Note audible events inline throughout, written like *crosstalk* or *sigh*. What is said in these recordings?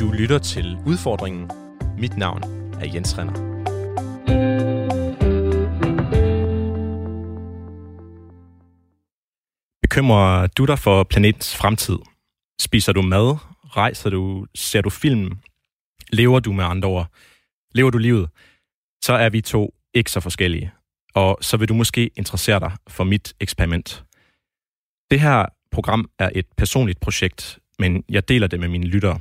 Du lytter til Udfordringen. Mit navn er Jens Renner. Bekymrer du dig for planetens fremtid? Spiser du mad? Rejser du? Ser du film? Lever du med andre ord? Lever du livet? Så er vi to ikke så forskellige. Og så vil du måske interessere dig for mit eksperiment. Det her program er et personligt projekt, men jeg deler det med mine lyttere.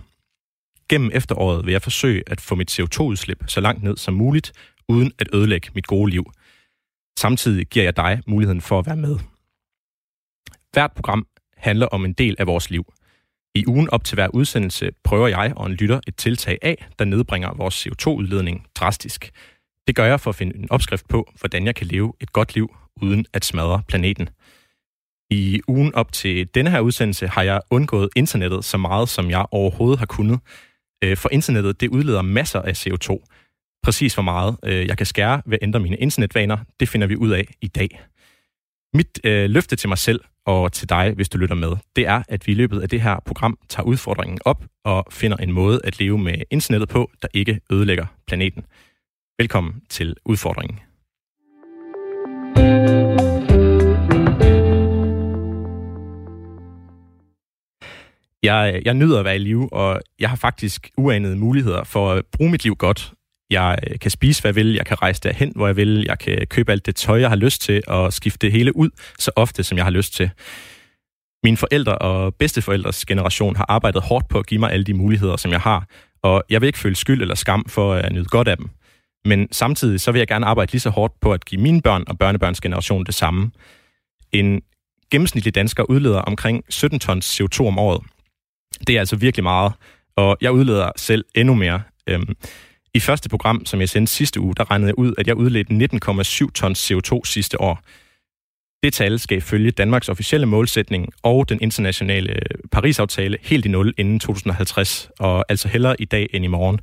Gennem efteråret vil jeg forsøge at få mit CO2-udslip så langt ned som muligt, uden at ødelægge mit gode liv. Samtidig giver jeg dig muligheden for at være med. Hvert program handler om en del af vores liv. I ugen op til hver udsendelse prøver jeg og en lytter et tiltag af, der nedbringer vores CO2-udledning drastisk. Det gør jeg for at finde en opskrift på, hvordan jeg kan leve et godt liv uden at smadre planeten. I ugen op til denne her udsendelse har jeg undgået internettet så meget, som jeg overhovedet har kunnet. Øh, for internettet, det udleder masser af CO2. Præcis hvor meget øh, jeg kan skære ved at ændre mine internetvaner, det finder vi ud af i dag. Mit øh, løfte til mig selv og til dig, hvis du lytter med, det er, at vi i løbet af det her program tager udfordringen op og finder en måde at leve med internettet på, der ikke ødelægger planeten. Velkommen til udfordringen. Jeg, jeg nyder at være i live, og jeg har faktisk uanede muligheder for at bruge mit liv godt. Jeg øh, kan spise, hvad jeg vil, jeg kan rejse derhen, hvor jeg vil, jeg kan købe alt det tøj, jeg har lyst til, og skifte det hele ud så ofte, som jeg har lyst til. Mine forældre og bedsteforældres generation har arbejdet hårdt på at give mig alle de muligheder, som jeg har, og jeg vil ikke føle skyld eller skam for at nyde godt af dem. Men samtidig så vil jeg gerne arbejde lige så hårdt på at give mine børn og børnebørns generation det samme. En gennemsnitlig dansker udleder omkring 17 tons CO2 om året. Det er altså virkelig meget, og jeg udleder selv endnu mere. Øhm, I første program, som jeg sendte sidste uge, der regnede jeg ud, at jeg udledte 19,7 tons CO2 sidste år. Det tal skal følge Danmarks officielle målsætning og den internationale øh, Paris-aftale helt i nul inden 2050, og altså hellere i dag end i morgen.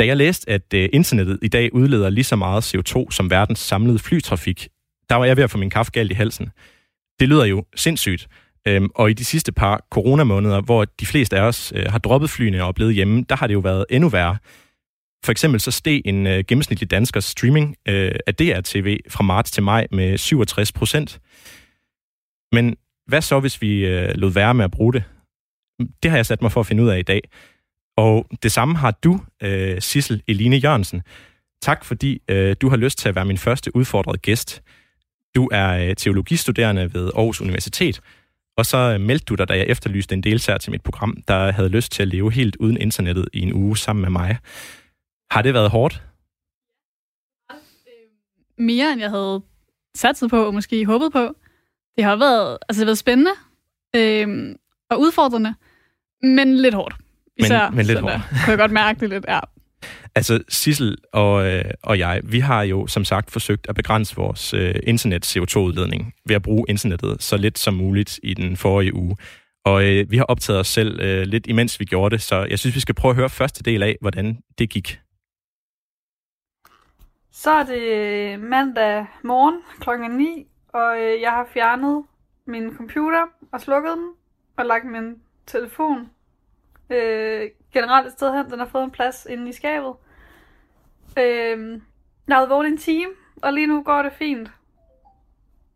Da jeg læste, at øh, internettet i dag udleder lige så meget CO2 som verdens samlede flytrafik, der var jeg ved at få min kaffe galt i halsen. Det lyder jo sindssygt, Øhm, og i de sidste par coronamåneder, hvor de fleste af os øh, har droppet flyene og blevet hjemme, der har det jo været endnu værre. For eksempel så steg en øh, gennemsnitlig danskers streaming øh, af DR-TV fra marts til maj med 67 procent. Men hvad så, hvis vi øh, lod være med at bruge det? Det har jeg sat mig for at finde ud af i dag. Og det samme har du, øh, Sissel Eline Jørgensen. Tak fordi øh, du har lyst til at være min første udfordrede gæst. Du er øh, teologistuderende ved Aarhus Universitet, og så øh, meldte du dig, da jeg efterlyste en deltager til mit program, der havde lyst til at leve helt uden internettet i en uge sammen med mig. Har det været hårdt? Mere end jeg havde satset på, og måske håbet på. Det har været, altså det har været spændende øh, og udfordrende, men lidt hårdt. Især, men, men lidt hårdt. Kunne jeg godt mærke det lidt, ja. Altså, Sissel og, øh, og jeg, vi har jo som sagt forsøgt at begrænse vores øh, internet CO2-udledning ved at bruge internettet så lidt som muligt i den forrige uge. Og øh, vi har optaget os selv øh, lidt imens vi gjorde det, så jeg synes, vi skal prøve at høre første del af, hvordan det gik. Så er det øh, mandag morgen klokken 9, og øh, jeg har fjernet min computer og slukket den, og lagt min telefon øh, generelt et sted hen. Den har fået en plads inde i skabet. Øh, jeg har vågnet en time, og lige nu går det fint.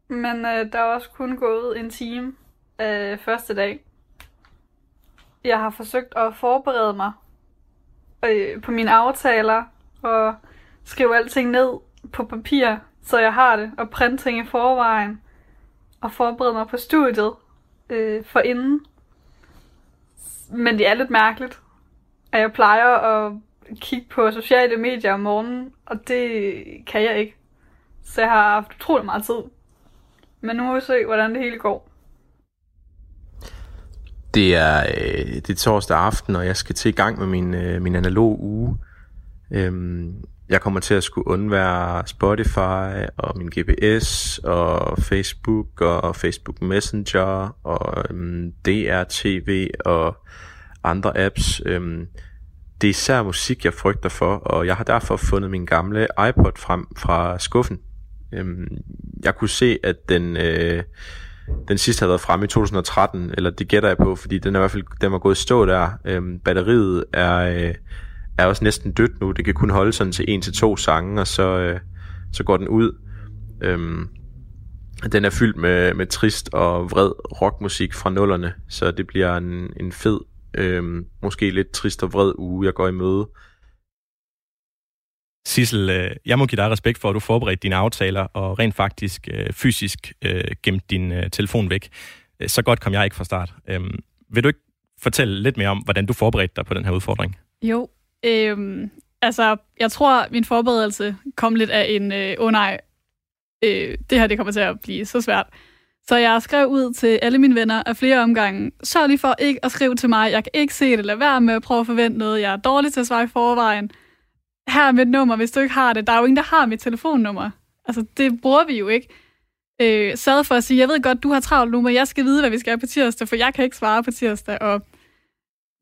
Men øh, der er også kun gået en time øh, første dag. Jeg har forsøgt at forberede mig øh, på mine aftaler og skrive alting ned på papir, så jeg har det, og printe ting i forvejen, og forberede mig på studiet øh, for inden. Men det er lidt mærkeligt, at jeg plejer at kigge på sociale medier om morgenen, og det kan jeg ikke. Så jeg har haft utrolig meget tid. Men nu må vi se, hvordan det hele går. Det er, øh, det er torsdag aften, og jeg skal til i gang med min, øh, min analog uge. Øhm, jeg kommer til at skulle undvære Spotify og min GPS og Facebook og Facebook Messenger og øhm, DRTV og andre apps. Øhm, det er især musik, jeg frygter for, og jeg har derfor fundet min gamle iPod frem fra skuffen. Øhm, jeg kunne se, at den, øh, den sidste har været fremme i 2013, eller det gætter jeg på, fordi den er i hvert fald den var gået stå der. Øhm, batteriet er, øh, er også næsten dødt nu. Det kan kun holde sådan til en til to sange, og så, øh, så går den ud. Øhm, den er fyldt med, med trist og vred rockmusik fra nullerne, så det bliver en, en fed, øhm, måske lidt trist og vred uge, jeg går i møde. Sissel, øh, jeg må give dig respekt for, at du forberedte dine aftaler og rent faktisk øh, fysisk øh, gemte din øh, telefon væk. Øh, så godt kom jeg ikke fra start. Øhm, vil du ikke fortælle lidt mere om, hvordan du forberedte dig på den her udfordring? Jo, øhm, altså, jeg tror, min forberedelse kom lidt af en, øh, oh nej, øh, det her det kommer til at blive så svært. Så jeg skrev ud til alle mine venner af flere omgange, sørg lige for ikke at skrive til mig, jeg kan ikke se det, lad være med at prøve at forvente noget, jeg er dårlig til at svare i forvejen. Her er mit nummer, hvis du ikke har det. Der er jo ingen, der har mit telefonnummer. Altså, det bruger vi jo ikke. Øh, sad for at sige, jeg ved godt, du har travlt nu, men jeg skal vide, hvad vi skal på tirsdag, for jeg kan ikke svare på tirsdag. Og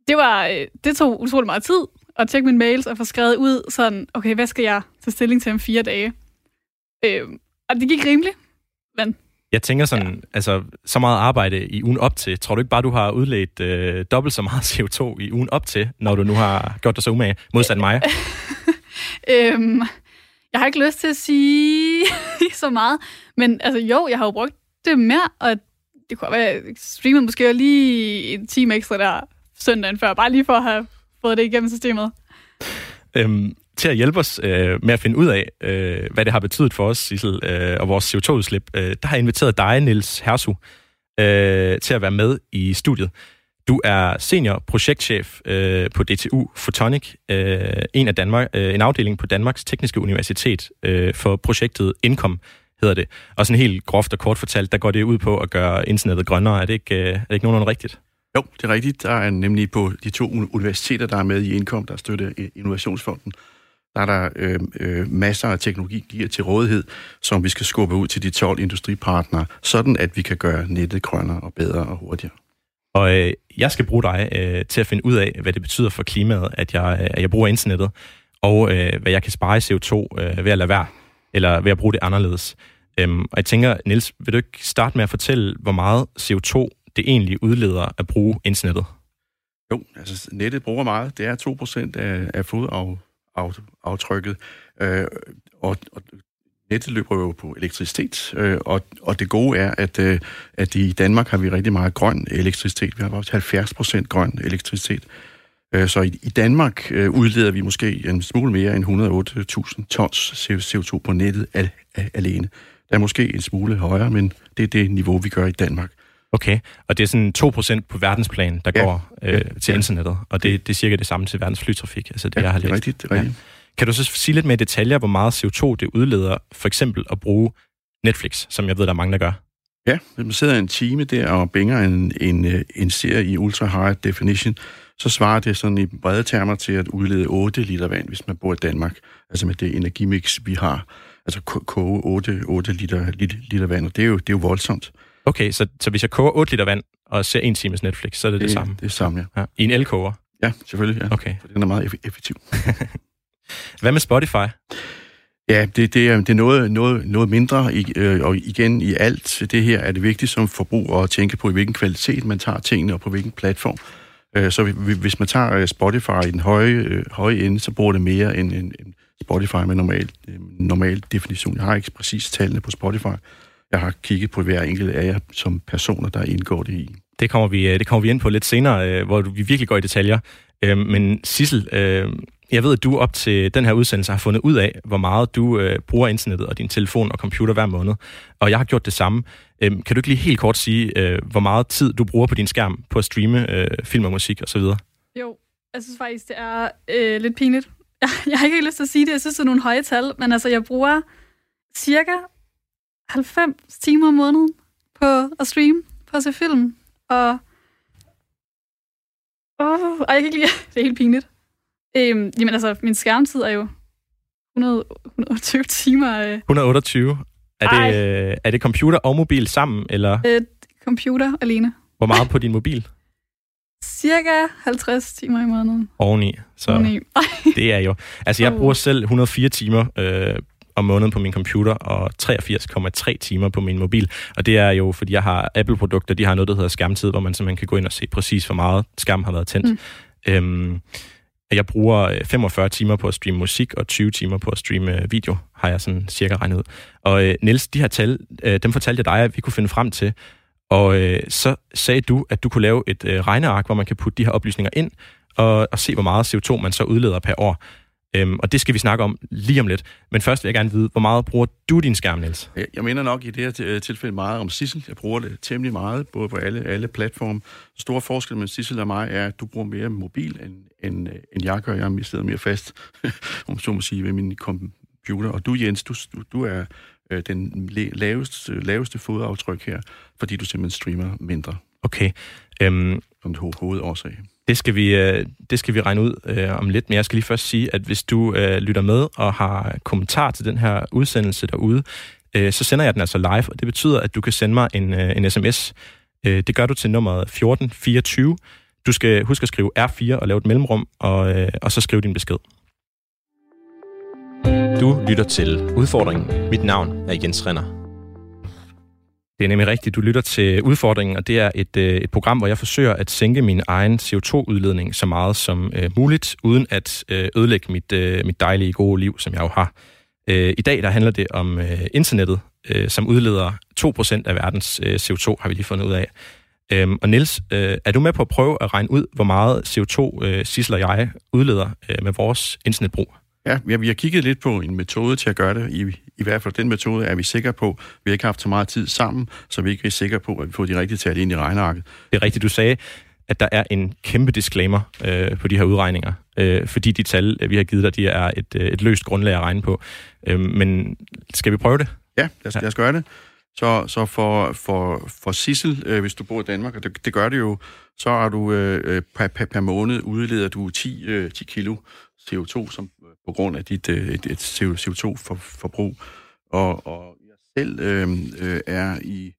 det, var, øh, det tog utrolig meget tid at tjekke mine mails og få skrevet ud sådan, okay, hvad skal jeg tage stilling til om fire dage? Øh, og det gik rimeligt, men... Jeg tænker sådan, ja. altså, så meget arbejde i ugen op til. Tror du ikke bare, du har udledt øh, dobbelt så meget *laughs* CO2 i ugen op til, når du nu har gjort dig så umage, modsat mig? *laughs* øhm, jeg har ikke lyst til at sige *laughs* så meget, men altså jo, jeg har jo brugt det mere, og det kunne være, jeg streamede måske lige en time ekstra der søndagen før, bare lige for at have fået det igennem systemet. Øhm, til at hjælpe os øh, med at finde ud af, øh, hvad det har betydet for os, Sissel, øh, og vores CO2-udslip, øh, der har jeg inviteret dig, Nils Hersu, øh, til at være med i studiet. Du er senior projektchef øh, på DTU Photonic, øh, en, af Danmark, øh, en afdeling på Danmarks Tekniske Universitet øh, for projektet Income, hedder det. Og sådan helt groft og kort fortalt, der går det ud på at gøre internettet grønnere. Er det ikke, øh, er det ikke nogenlunde rigtigt? Jo, det er rigtigt. Der er nemlig på de to universiteter, der er med i Indkom, der støtter øh, Innovationsfonden, der er der øh, øh, masser af teknologier til rådighed, som vi skal skubbe ud til de 12 industripartnere, sådan at vi kan gøre nettet grønnere og bedre og hurtigere. Og øh, jeg skal bruge dig øh, til at finde ud af, hvad det betyder for klimaet, at jeg, øh, at jeg bruger internettet, og øh, hvad jeg kan spare i CO2 øh, ved at lade være, eller ved at bruge det anderledes. Øhm, og jeg tænker, Nils, vil du ikke starte med at fortælle, hvor meget CO2 det egentlig udleder at bruge internettet? Jo, altså nettet bruger meget. Det er 2% af, af fodaftrykket. Øh, og, og nettet løber jo på elektricitet, øh, og, og det gode er, at, øh, at i Danmark har vi rigtig meget grøn elektricitet. Vi har også 70 procent grøn elektricitet. Øh, så i, i Danmark øh, udleder vi måske en smule mere end 108.000 tons CO2 på nettet al, al, alene. Der er måske en smule højere, men det er det niveau, vi gør i Danmark. Okay, og det er sådan 2% på verdensplan, der ja, går øh, ja, til ja. internettet, og det, det er cirka det samme til verdens flytrafik. Altså det, ja, jeg har det er rigtigt. Det er rigtigt. Ja. Kan du så sige lidt mere i detaljer, hvor meget CO2 det udleder, for eksempel at bruge Netflix, som jeg ved, der er mange, der gør? Ja, hvis man sidder en time der og bænger en, en, øh, en serie i ultra high definition, så svarer det sådan i brede termer til at udlede 8 liter vand, hvis man bor i Danmark. Altså med det energimix, vi har. Altså koge 8, 8 liter, liter, liter vand, og det er jo, det er jo voldsomt. Okay, så, så hvis jeg koger 8 liter vand og ser en times Netflix, så er det det, det samme? Det er samme, ja. ja. I en elkoger? Ja, selvfølgelig, ja. Okay. For den er meget effektiv. *laughs* Hvad med Spotify? Ja, det, det, er, det er noget, noget, noget mindre, øh, og igen i alt det her er det vigtigt som forbruger at tænke på, i hvilken kvalitet man tager tingene, og på hvilken platform. Øh, så hvis man tager øh, Spotify i den høje, høje ende, så bruger det mere end, end Spotify med normal, normal definition. Jeg har ikke præcis tallene på Spotify. Jeg har kigget på hver enkelt af jer som personer, der indgår det i. Det kommer vi, det kommer vi ind på lidt senere, hvor vi virkelig går i detaljer. Men Sissel, jeg ved, at du op til den her udsendelse har fundet ud af, hvor meget du øh, bruger internettet og din telefon og computer hver måned. Og jeg har gjort det samme. Øhm, kan du ikke lige helt kort sige, øh, hvor meget tid du bruger på din skærm på at streame øh, film og musik osv.? Jo, jeg synes faktisk, det er øh, lidt pinligt. Jeg, *laughs* jeg har ikke lyst til at sige det. Jeg synes, det er nogle høje tal. Men altså, jeg bruger cirka 90 timer om måneden på at streame, på at se film. Og, oh, og jeg kan ikke lide *laughs* det. er helt pinligt. Øhm, jamen altså, min skærmtid er jo 100, 120 timer. Øh. 128? Er det, øh, er det computer og mobil sammen, eller? Øh, computer alene. Hvor meget på din mobil? Cirka 50 timer i måneden. Oveni. Så Oveni. *laughs* det er jo... Altså, jeg bruger selv 104 timer øh, om måneden på min computer og 83,3 timer på min mobil. Og det er jo, fordi jeg har Apple-produkter, de har noget, der hedder skærmtid, hvor man simpelthen kan gå ind og se præcis, hvor meget skærm har været tændt. Mm. Øhm, jeg bruger 45 timer på at streame musik og 20 timer på at streame video, har jeg sådan cirka regnet ud. Og øh, Niels, de her tal, øh, dem fortalte jeg dig, at vi kunne finde frem til. Og øh, så sagde du, at du kunne lave et øh, regneark, hvor man kan putte de her oplysninger ind, og, og se, hvor meget CO2 man så udleder per år. Øhm, og det skal vi snakke om lige om lidt. Men først vil jeg gerne vide, hvor meget bruger du din skærm, Niels? Jeg, mener nok i det her tilfælde meget om Sissel. Jeg bruger det temmelig meget, både på alle, alle platforme. Store forskel mellem Sissel og mig er, at du bruger mere mobil, end, end, end jeg gør. Jeg er stedet mere fast, *laughs* om så må sige, ved min computer. Og du, Jens, du, du, du er øh, den laveste, laveste fodaftryk her, fordi du simpelthen streamer mindre. Okay. Øhm, som ho- hovedårsag. Det skal vi, øh, det skal vi regne ud øh, om lidt, men jeg skal lige først sige, at hvis du øh, lytter med og har kommentar til den her udsendelse derude, øh, så sender jeg den altså live, og det betyder, at du kan sende mig en, øh, en sms. Øh, det gør du til nummeret 1424. Du skal huske at skrive R4 og lave et mellemrum, og, øh, og så skrive din besked. Du lytter til Udfordringen. Mit navn er Jens Renner. Det er nemlig rigtigt. Du lytter til udfordringen, og det er et, øh, et program, hvor jeg forsøger at sænke min egen CO2-udledning så meget som øh, muligt, uden at øh, ødelægge mit, øh, mit dejlige, gode liv, som jeg jo har. Øh, I dag der handler det om øh, internettet, øh, som udleder 2% af verdens øh, CO2, har vi lige fundet ud af. Øhm, og Niels, øh, er du med på at prøve at regne ud, hvor meget CO2 øh, Sissel og jeg udleder øh, med vores internetbrug? Ja, vi har kigget lidt på en metode til at gøre det. I, i hvert fald den metode er vi sikre på. Vi har ikke haft så meget tid sammen, så vi er ikke sikre på, at vi får de rigtige tal ind i regnearket. Det er rigtigt, du sagde, at der er en kæmpe disclaimer øh, på de her udregninger, øh, fordi de tal, vi har givet dig, de er et, øh, et løst grundlag at regne på. Øh, men skal vi prøve det? Ja, lad os, lad os gøre det. Så, så for, for, for Sissel, øh, hvis du bor i Danmark, og det, det gør det jo, så er du øh, per, per, per måned udleder du 10, øh, 10 kilo CO2, som på grund af dit øh, et, et CO2-forbrug. Og, og jeg selv øh, øh, er i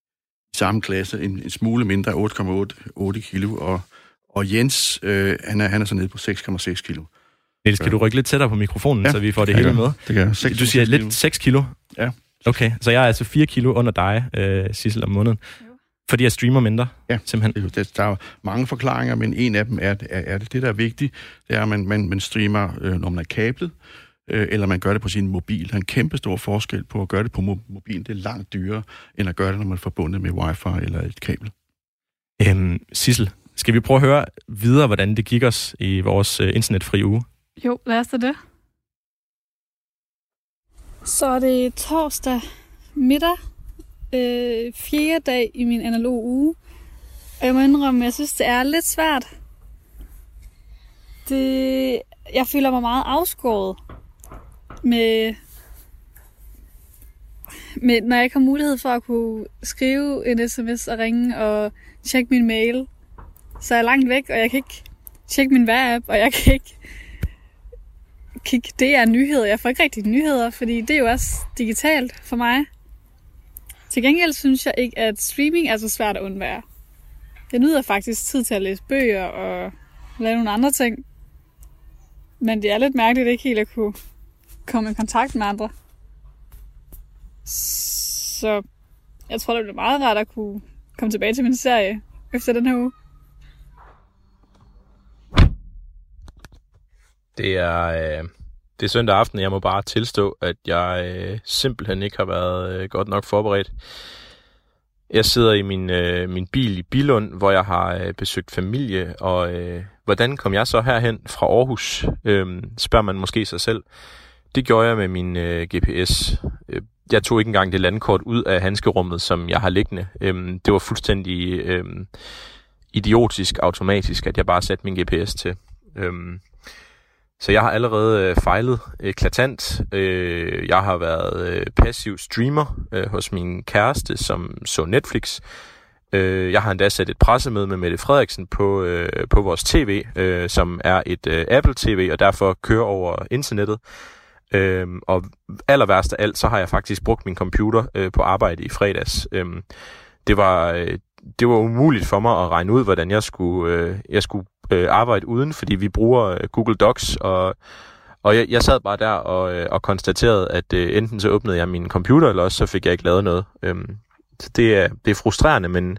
samme klasse, en, en smule mindre, 8,8 kilo, og, og Jens, øh, han, er, han er så nede på 6,6 kilo. Niels, kan du rykke lidt tættere på mikrofonen, ja, så vi får det hele med? Det kan jeg. 6, du siger lidt 6 kilo? Ja. Okay, så jeg er altså 4 kilo under dig, øh, Sissel, om måneden. Fordi jeg streamer mindre, ja, simpelthen. Det, der er mange forklaringer, men en af dem er, er, er det, det, der er vigtigt, det er, at man, man, man streamer, øh, når man er kablet, øh, eller man gør det på sin mobil. Der er en kæmpe stor forskel på at gøre det på mobilen. Det er langt dyrere, end at gøre det, når man er forbundet med wifi eller et kabel. Øhm, Sissel, skal vi prøve at høre videre, hvordan det gik os i vores øh, internetfri uge? Jo, lad os da det. Så er det torsdag middag, øh, fjerde dag i min analog uge. Og jeg må indrømme, at jeg synes, det er lidt svært. Det, jeg føler mig meget afskåret med, med, når jeg ikke har mulighed for at kunne skrive en sms og ringe og tjekke min mail. Så er jeg langt væk, og jeg kan ikke tjekke min vejr-app, og jeg kan ikke kigge det er nyheder. Jeg får ikke rigtig nyheder, fordi det er jo også digitalt for mig. Til gengæld synes jeg ikke, at streaming er så svært at undvære. Jeg nyder faktisk tid til at læse bøger og lave nogle andre ting. Men det er lidt mærkeligt ikke helt at kunne komme i kontakt med andre. Så jeg tror, det bliver meget rart at kunne komme tilbage til min serie efter den her uge. Det er, øh, det er søndag aften, jeg må bare tilstå, at jeg øh, simpelthen ikke har været øh, godt nok forberedt. Jeg sidder i min, øh, min bil i Bilund, hvor jeg har øh, besøgt familie, og øh, hvordan kom jeg så herhen fra Aarhus, øh, spørger man måske sig selv. Det gjorde jeg med min øh, GPS. Øh, jeg tog ikke engang det landkort ud af handskerummet, som jeg har liggende. Øh, det var fuldstændig øh, idiotisk automatisk, at jeg bare satte min GPS til. Øh, så jeg har allerede øh, fejlet øh, eklatant. Øh, jeg har været øh, passiv streamer øh, hos min kæreste, som så Netflix. Øh, jeg har endda sat et pressemøde med Mette Frederiksen på, øh, på vores tv, øh, som er et øh, Apple TV, og derfor kører over internettet. Øh, og aller værst af alt, så har jeg faktisk brugt min computer øh, på arbejde i fredags. Øh, det var... Øh, det var umuligt for mig at regne ud, hvordan jeg skulle, øh, jeg skulle øh, arbejde uden, fordi vi bruger øh, Google Docs og, Og jeg, jeg sad bare der og, øh, og konstaterede, at øh, enten så åbnede jeg min computer, eller også så fik jeg ikke lavet noget. Øhm, så det er, det er frustrerende, men,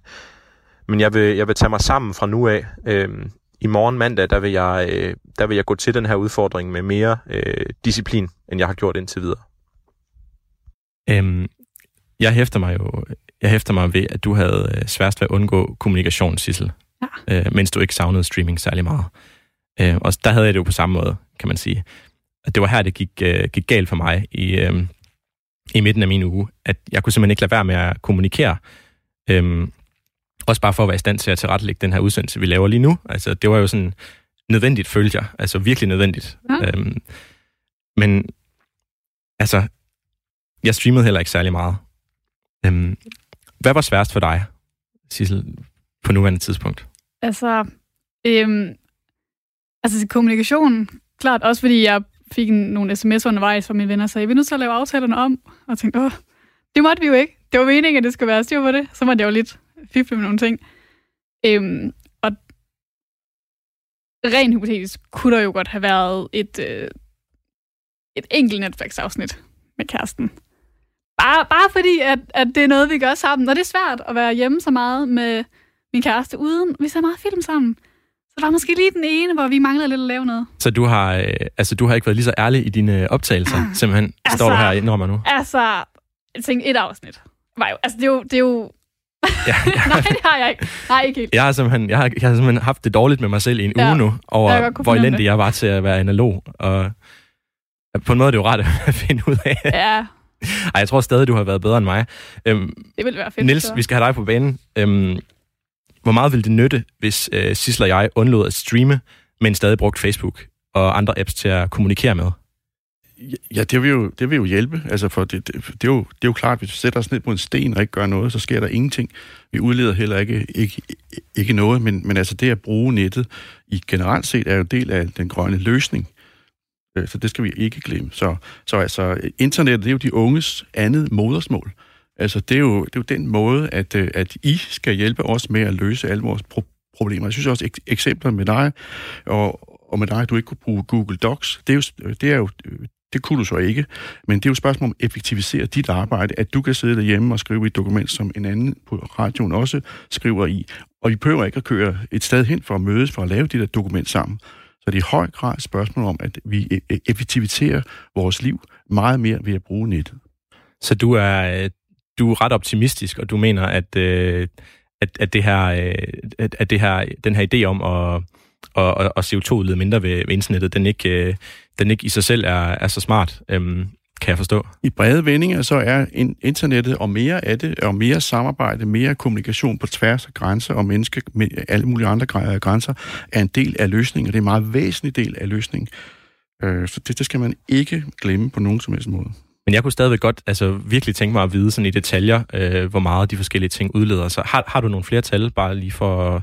men jeg, vil, jeg vil tage mig sammen fra nu af. Øhm, I morgen mandag, der vil, jeg, øh, der vil jeg gå til den her udfordring med mere øh, disciplin, end jeg har gjort indtil videre. Øhm, jeg hæfter mig jo jeg hæfter mig ved, at du havde øh, sværest ved at undgå kommunikation, Sissel, ja. øh, mens du ikke savnede streaming særlig meget. Øh, og der havde jeg det jo på samme måde, kan man sige. At det var her, det gik, øh, gik galt for mig i, øh, i midten af min uge, at jeg kunne simpelthen ikke lade være med at kommunikere. Øh, også bare for at være i stand til at tilrettelægge den her udsendelse, vi laver lige nu. Altså, det var jo sådan nødvendigt, følte jeg. Altså, virkelig nødvendigt. Ja. Øh, men, altså, jeg streamede heller ikke særlig meget. Øhm, hvad var sværest for dig, Sissel, på nuværende tidspunkt? Altså, øhm, altså kommunikation, klart også fordi jeg fik en, nogle sms'er undervejs fra mine venner, så jeg vil nu så lave aftalerne om, og tænkte, åh, det måtte vi jo ikke. Det var meningen, at det skulle være styr på det. Så måtte jeg jo lidt fifle med nogle ting. Øhm, og rent hypotetisk kunne der jo godt have været et, øh, et enkelt Netflix-afsnit med kæresten. Bare, bare fordi, at, at det er noget, vi gør sammen. Og det er svært at være hjemme så meget med min kæreste, uden vi ser meget film sammen. Så der var måske lige den ene, hvor vi manglede lidt at lave noget. Så du har, øh, altså, du har ikke været lige så ærlig i dine optagelser, ah. simpelthen, altså, står du her indrømmer nu? Altså, jeg tænkte, et afsnit. Var jo, altså, det er jo... Det er jo ja, *laughs* ja. Nej, det har jeg ikke. Nej, ikke helt. Jeg har, simpelthen, jeg, har, jeg har simpelthen haft det dårligt med mig selv i en ja, uge nu, over hvor elendig jeg var til at være analog. Og på en måde er det jo rart *laughs* at finde ud af. Ja, ej, jeg tror stadig, du har været bedre end mig. Øhm, det vil være fedt. Nils, vi skal have dig på banen. Øhm, hvor meget ville det nytte, hvis øh, Sissel og jeg undlod at streame, men stadig brugt Facebook og andre apps til at kommunikere med? Ja, det vil jo, det vil jo hjælpe. Altså for det, det, det, er jo, det er jo klart, at hvis vi sætter os ned på en sten og ikke gør noget, så sker der ingenting. Vi udleder heller ikke, ikke, ikke noget, men, men altså det at bruge nettet i generelt set er jo del af den grønne løsning. Øh, så det skal vi ikke glemme. Så, så altså, internettet, det er jo de unges andet modersmål. Altså, det er jo, det er jo den måde, at, øh, at I skal hjælpe os med at løse alle vores pro- problemer. Jeg synes også, ek- eksempler med dig, og, og med dig, at du ikke kunne bruge Google Docs, det er jo, det er jo det kunne du så ikke. Men det er jo et spørgsmål om at effektivisere dit arbejde, at du kan sidde derhjemme og skrive et dokument, som en anden på radioen også skriver i. Og I behøver ikke at køre et sted hen for at mødes, for at lave det der dokument sammen. Så det er i høj grad et spørgsmål om, at vi e-, e-, effektiviserer vores liv meget mere ved at bruge nettet. Så du er, øh, du er ret optimistisk, og du mener, at, øh, at, at, det her, øh, at det her, den her idé om at, at, at CO2-udlede mindre ved, ved internettet, den ikke, øh, den ikke i sig selv er, er så smart. Øhm, kan jeg forstå. I brede vendinger så er internettet og mere af det, og mere samarbejde, mere kommunikation på tværs af grænser og menneske, med alle mulige andre grænser, er en del af løsningen, og det er en meget væsentlig del af løsningen. Øh, så det, det skal man ikke glemme på nogen som helst måde. Men jeg kunne stadigvæk godt altså, virkelig tænke mig at vide sådan i detaljer, øh, hvor meget de forskellige ting udleder. Så har, har du nogle flere tal, bare lige for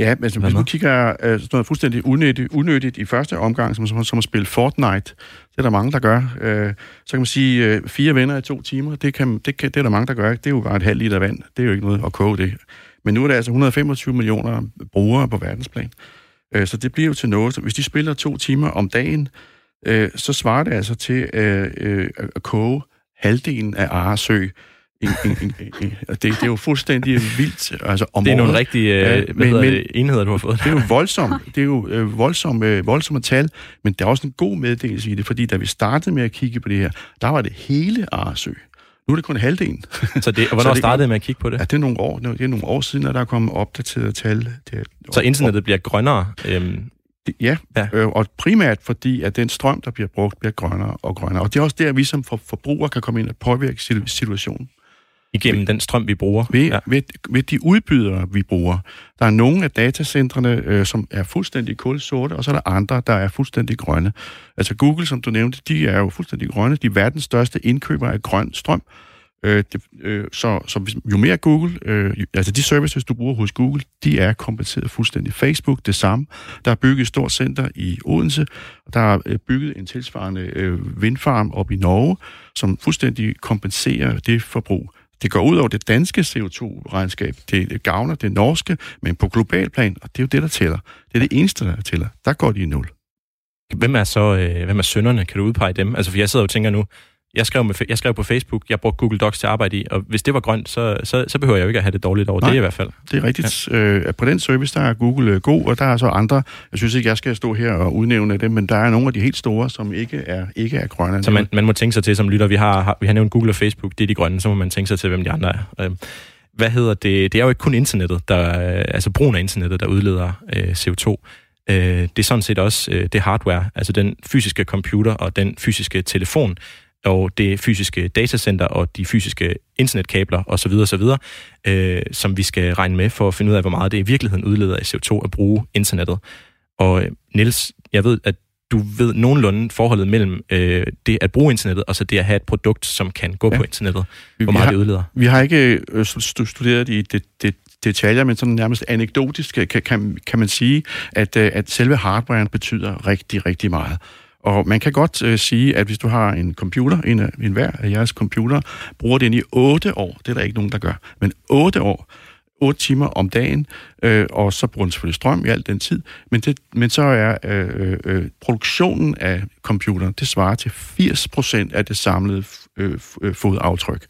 Ja, men altså, hvis man kigger uh, sådan noget fuldstændig unødigt, unødigt i første omgang, som, som, som at spille Fortnite, det er der mange, der gør. Uh, så kan man sige, uh, fire venner i to timer, det, kan, det, kan, det er der mange, der gør. Det er jo bare et halvt liter vand. Det er jo ikke noget at koge det. Men nu er der altså 125 millioner brugere på verdensplan. Uh, så det bliver jo til noget. Hvis de spiller to timer om dagen, uh, så svarer det altså til uh, uh, at koge halvdelen af Aresø en, en, en, en, det, det er jo fuldstændig vildt. Altså, om det er nogle rigtige ja, hvad men, men, det, enheder, du har fået. Det er jo voldsomt. Det er jo øh, voldsomme, øh, voldsomme tal, men der er også en god meddelelse i det, fordi da vi startede med at kigge på det her, der var det hele Arsø. Nu er det kun halvdelen. Så det, og hvornår *laughs* startede med at kigge på det? Ja, det er nogle år, det er nogle år siden, at der er kommet opdateret tal. Det, så internettet bliver grønnere? Øhm, Ja, ja. Øh, og primært fordi, at den strøm, der bliver brugt, bliver grønnere og grønnere. Og det er også der, vi som forbrugere kan komme ind og påvirke situationen. Igennem den strøm, vi bruger? Ved, ja. ved, ved de udbydere, vi bruger. Der er nogle af datacentrene, øh, som er fuldstændig kulsorte, og så er der andre, der er fuldstændig grønne. Altså Google, som du nævnte, de er jo fuldstændig grønne. De er verdens største indkøber af grøn strøm. Øh, Øh, det, øh, så, så jo mere Google, øh, altså de services, du bruger hos Google, de er kompenseret fuldstændig. Facebook, det samme. Der er bygget et stort center i Odense, og der er øh, bygget en tilsvarende øh, vindfarm op i Norge, som fuldstændig kompenserer det forbrug. Det går ud over det danske CO2-regnskab. Det gavner det norske, men på global plan, og det er jo det, der tæller. Det er det eneste, der tæller. Der går de i nul. Hvem er så øh, hvem er sønderne? Kan du udpege dem? Altså, for jeg sidder og tænker nu, jeg skrev, med, jeg skrev på Facebook, jeg brugte Google Docs til at arbejde i, og hvis det var grønt, så, så, så behøver jeg jo ikke at have det dårligt over Nej, det i hvert fald. det er rigtigt. Ja. Øh, på den service, der er Google øh, god, og der er så andre, jeg synes ikke, jeg skal stå her og udnævne dem, men der er nogle af de helt store, som ikke er, ikke er grønne. Så man, man må tænke sig til som lytter, vi har, har, vi har nævnt Google og Facebook, det er de grønne, så må man tænke sig til, hvem de andre er. Øh, hvad hedder det? Det er jo ikke kun internettet, der, altså brugen af internettet, der udleder øh, CO2. Øh, det er sådan set også øh, det hardware, altså den fysiske computer og den fysiske telefon, og det fysiske datacenter og de fysiske internetkabler osv. osv., øh, som vi skal regne med for at finde ud af, hvor meget det i virkeligheden udleder af CO2 at bruge internettet. Og øh, Niels, jeg ved, at du ved nogenlunde forholdet mellem øh, det at bruge internettet, og så det at have et produkt, som kan gå ja. på internettet. Hvor meget har, det udleder. Vi har ikke øh, studeret i det, det, detaljer, men sådan nærmest anekdotisk kan, kan, kan man sige, at, øh, at selve hardwaren betyder rigtig, rigtig meget. Og man kan godt øh, sige, at hvis du har en computer, en, en hver af jeres computer, bruger den i 8 år, det er der ikke nogen, der gør, men 8 år, 8 timer om dagen, øh, og så bruger den selvfølgelig strøm i al den tid, men, det, men så er øh, øh, øh produktionen af computeren, det svarer til 80% af det samlede øh, øh, fodaftryk.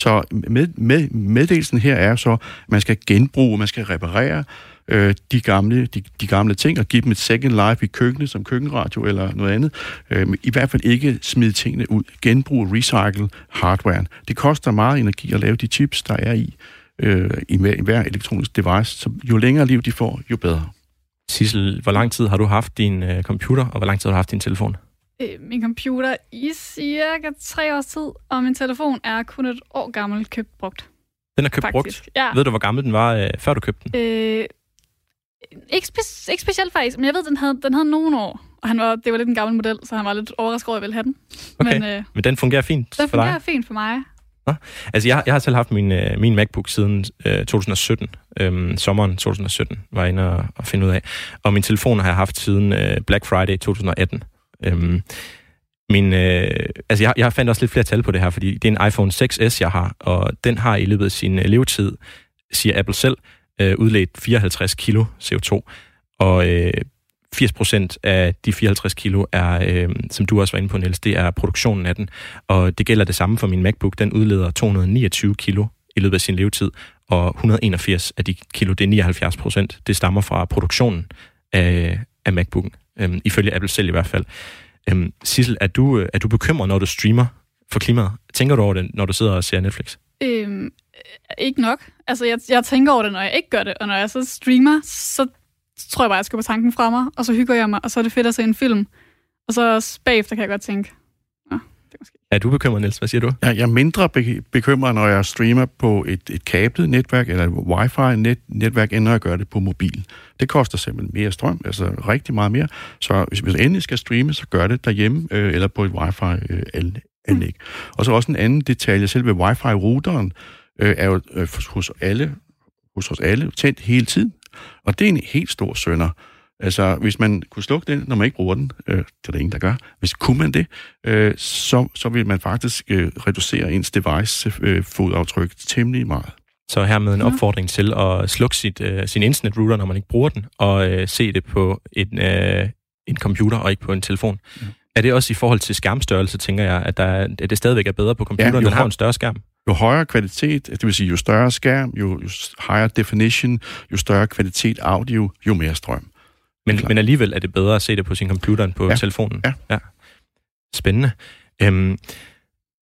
Så med, med, meddelelsen her er så, at man skal genbruge, man skal reparere øh, de, gamle, de, de gamle ting og give dem et second life i køkkenet som køkkenradio eller noget andet. Øh, I hvert fald ikke smide tingene ud. Genbrug recycle hardware. Det koster meget energi at lave de chips, der er i, øh, i, hver, i hver elektronisk device. Så jo længere liv de får, jo bedre. Sissel, hvor lang tid har du haft din øh, computer, og hvor lang tid har du haft din telefon? Øh, min computer i cirka tre års tid, og min telefon er kun et år gammel købt brugt. Den er købt Faktisk. brugt? Ja. Ved du, hvor gammel den var, øh, før du købte den? Øh, ikke, spe- ikke specielt faktisk, men jeg ved, den havde, den havde nogle år. Og han var, det var lidt en gammel model, så han var lidt overrasket over, at jeg ville have den. Okay, men, øh, men den fungerer fint den for dig? Fungerer fint for mig. Nå? Altså, jeg, jeg har selv haft min, øh, min MacBook siden øh, 2017. Øhm, sommeren 2017 var jeg inde og, og finde ud af. Og min telefon har jeg haft siden øh, Black Friday 2018. Øhm, min, øh, altså jeg, jeg fandt også lidt flere tal på det her, fordi det er en iPhone 6s, jeg har, og den har i løbet af sin øh, levetid, siger Apple selv, øh, udledt 54 kilo CO2. Og øh, 80 procent af de 54 kilo er, øh, som du også var inde på, Niels, det er produktionen af den. Og det gælder det samme for min MacBook. Den udleder 229 kilo i løbet af sin levetid, og 181 af de kilo, det er 79 procent, det stammer fra produktionen af, af MacBooken, øh, ifølge Apple selv i hvert fald. Øh, Sissel, er du, øh, er du bekymret, når du streamer for klimaet? Tænker du over det, når du sidder og ser Netflix? Øhm, ikke nok. Altså, jeg, jeg tænker over det, når jeg ikke gør det, og når jeg så streamer, så tror jeg bare, jeg skal på tanken fra mig, og så hygger jeg mig, og så er det fedt at se en film. Og så bagefter kan jeg godt tænke, det er, måske... er du bekymret, Niels? Hvad siger du? Ja, jeg er mindre be- bekymret, når jeg streamer på et, et kablet netværk eller et wifi-netværk, end når jeg gør det på mobil. Det koster simpelthen mere strøm, altså rigtig meget mere. Så hvis man endelig skal streame, så gør det derhjemme øh, eller på et wifi-anlæg. Øh, mm. Og så også en anden detalje, selve wifi-routeren øh, er jo øh, hos alle hos os alle tændt hele tiden. Og det er en helt stor sønder. Altså, hvis man kunne slukke den, når man ikke bruger den, øh, det er der ingen, der gør, hvis kunne man det, øh, så, så vil man faktisk øh, reducere ens device-fodaftryk øh, temmelig meget. Så her med en opfordring til at slukke sit, øh, sin internetrouter, når man ikke bruger den, og øh, se det på en, øh, en computer og ikke på en telefon. Ja. Er det også i forhold til skærmstørrelse, tænker jeg, at, der, at det stadigvæk er bedre på computeren, ja, den har en større skærm? Jo højere kvalitet, det vil sige jo større skærm, jo, jo higher definition, jo større kvalitet audio, jo mere strøm. Men, men alligevel er det bedre at se det på sin computer end på ja. telefonen? Ja. ja. Spændende. Øhm,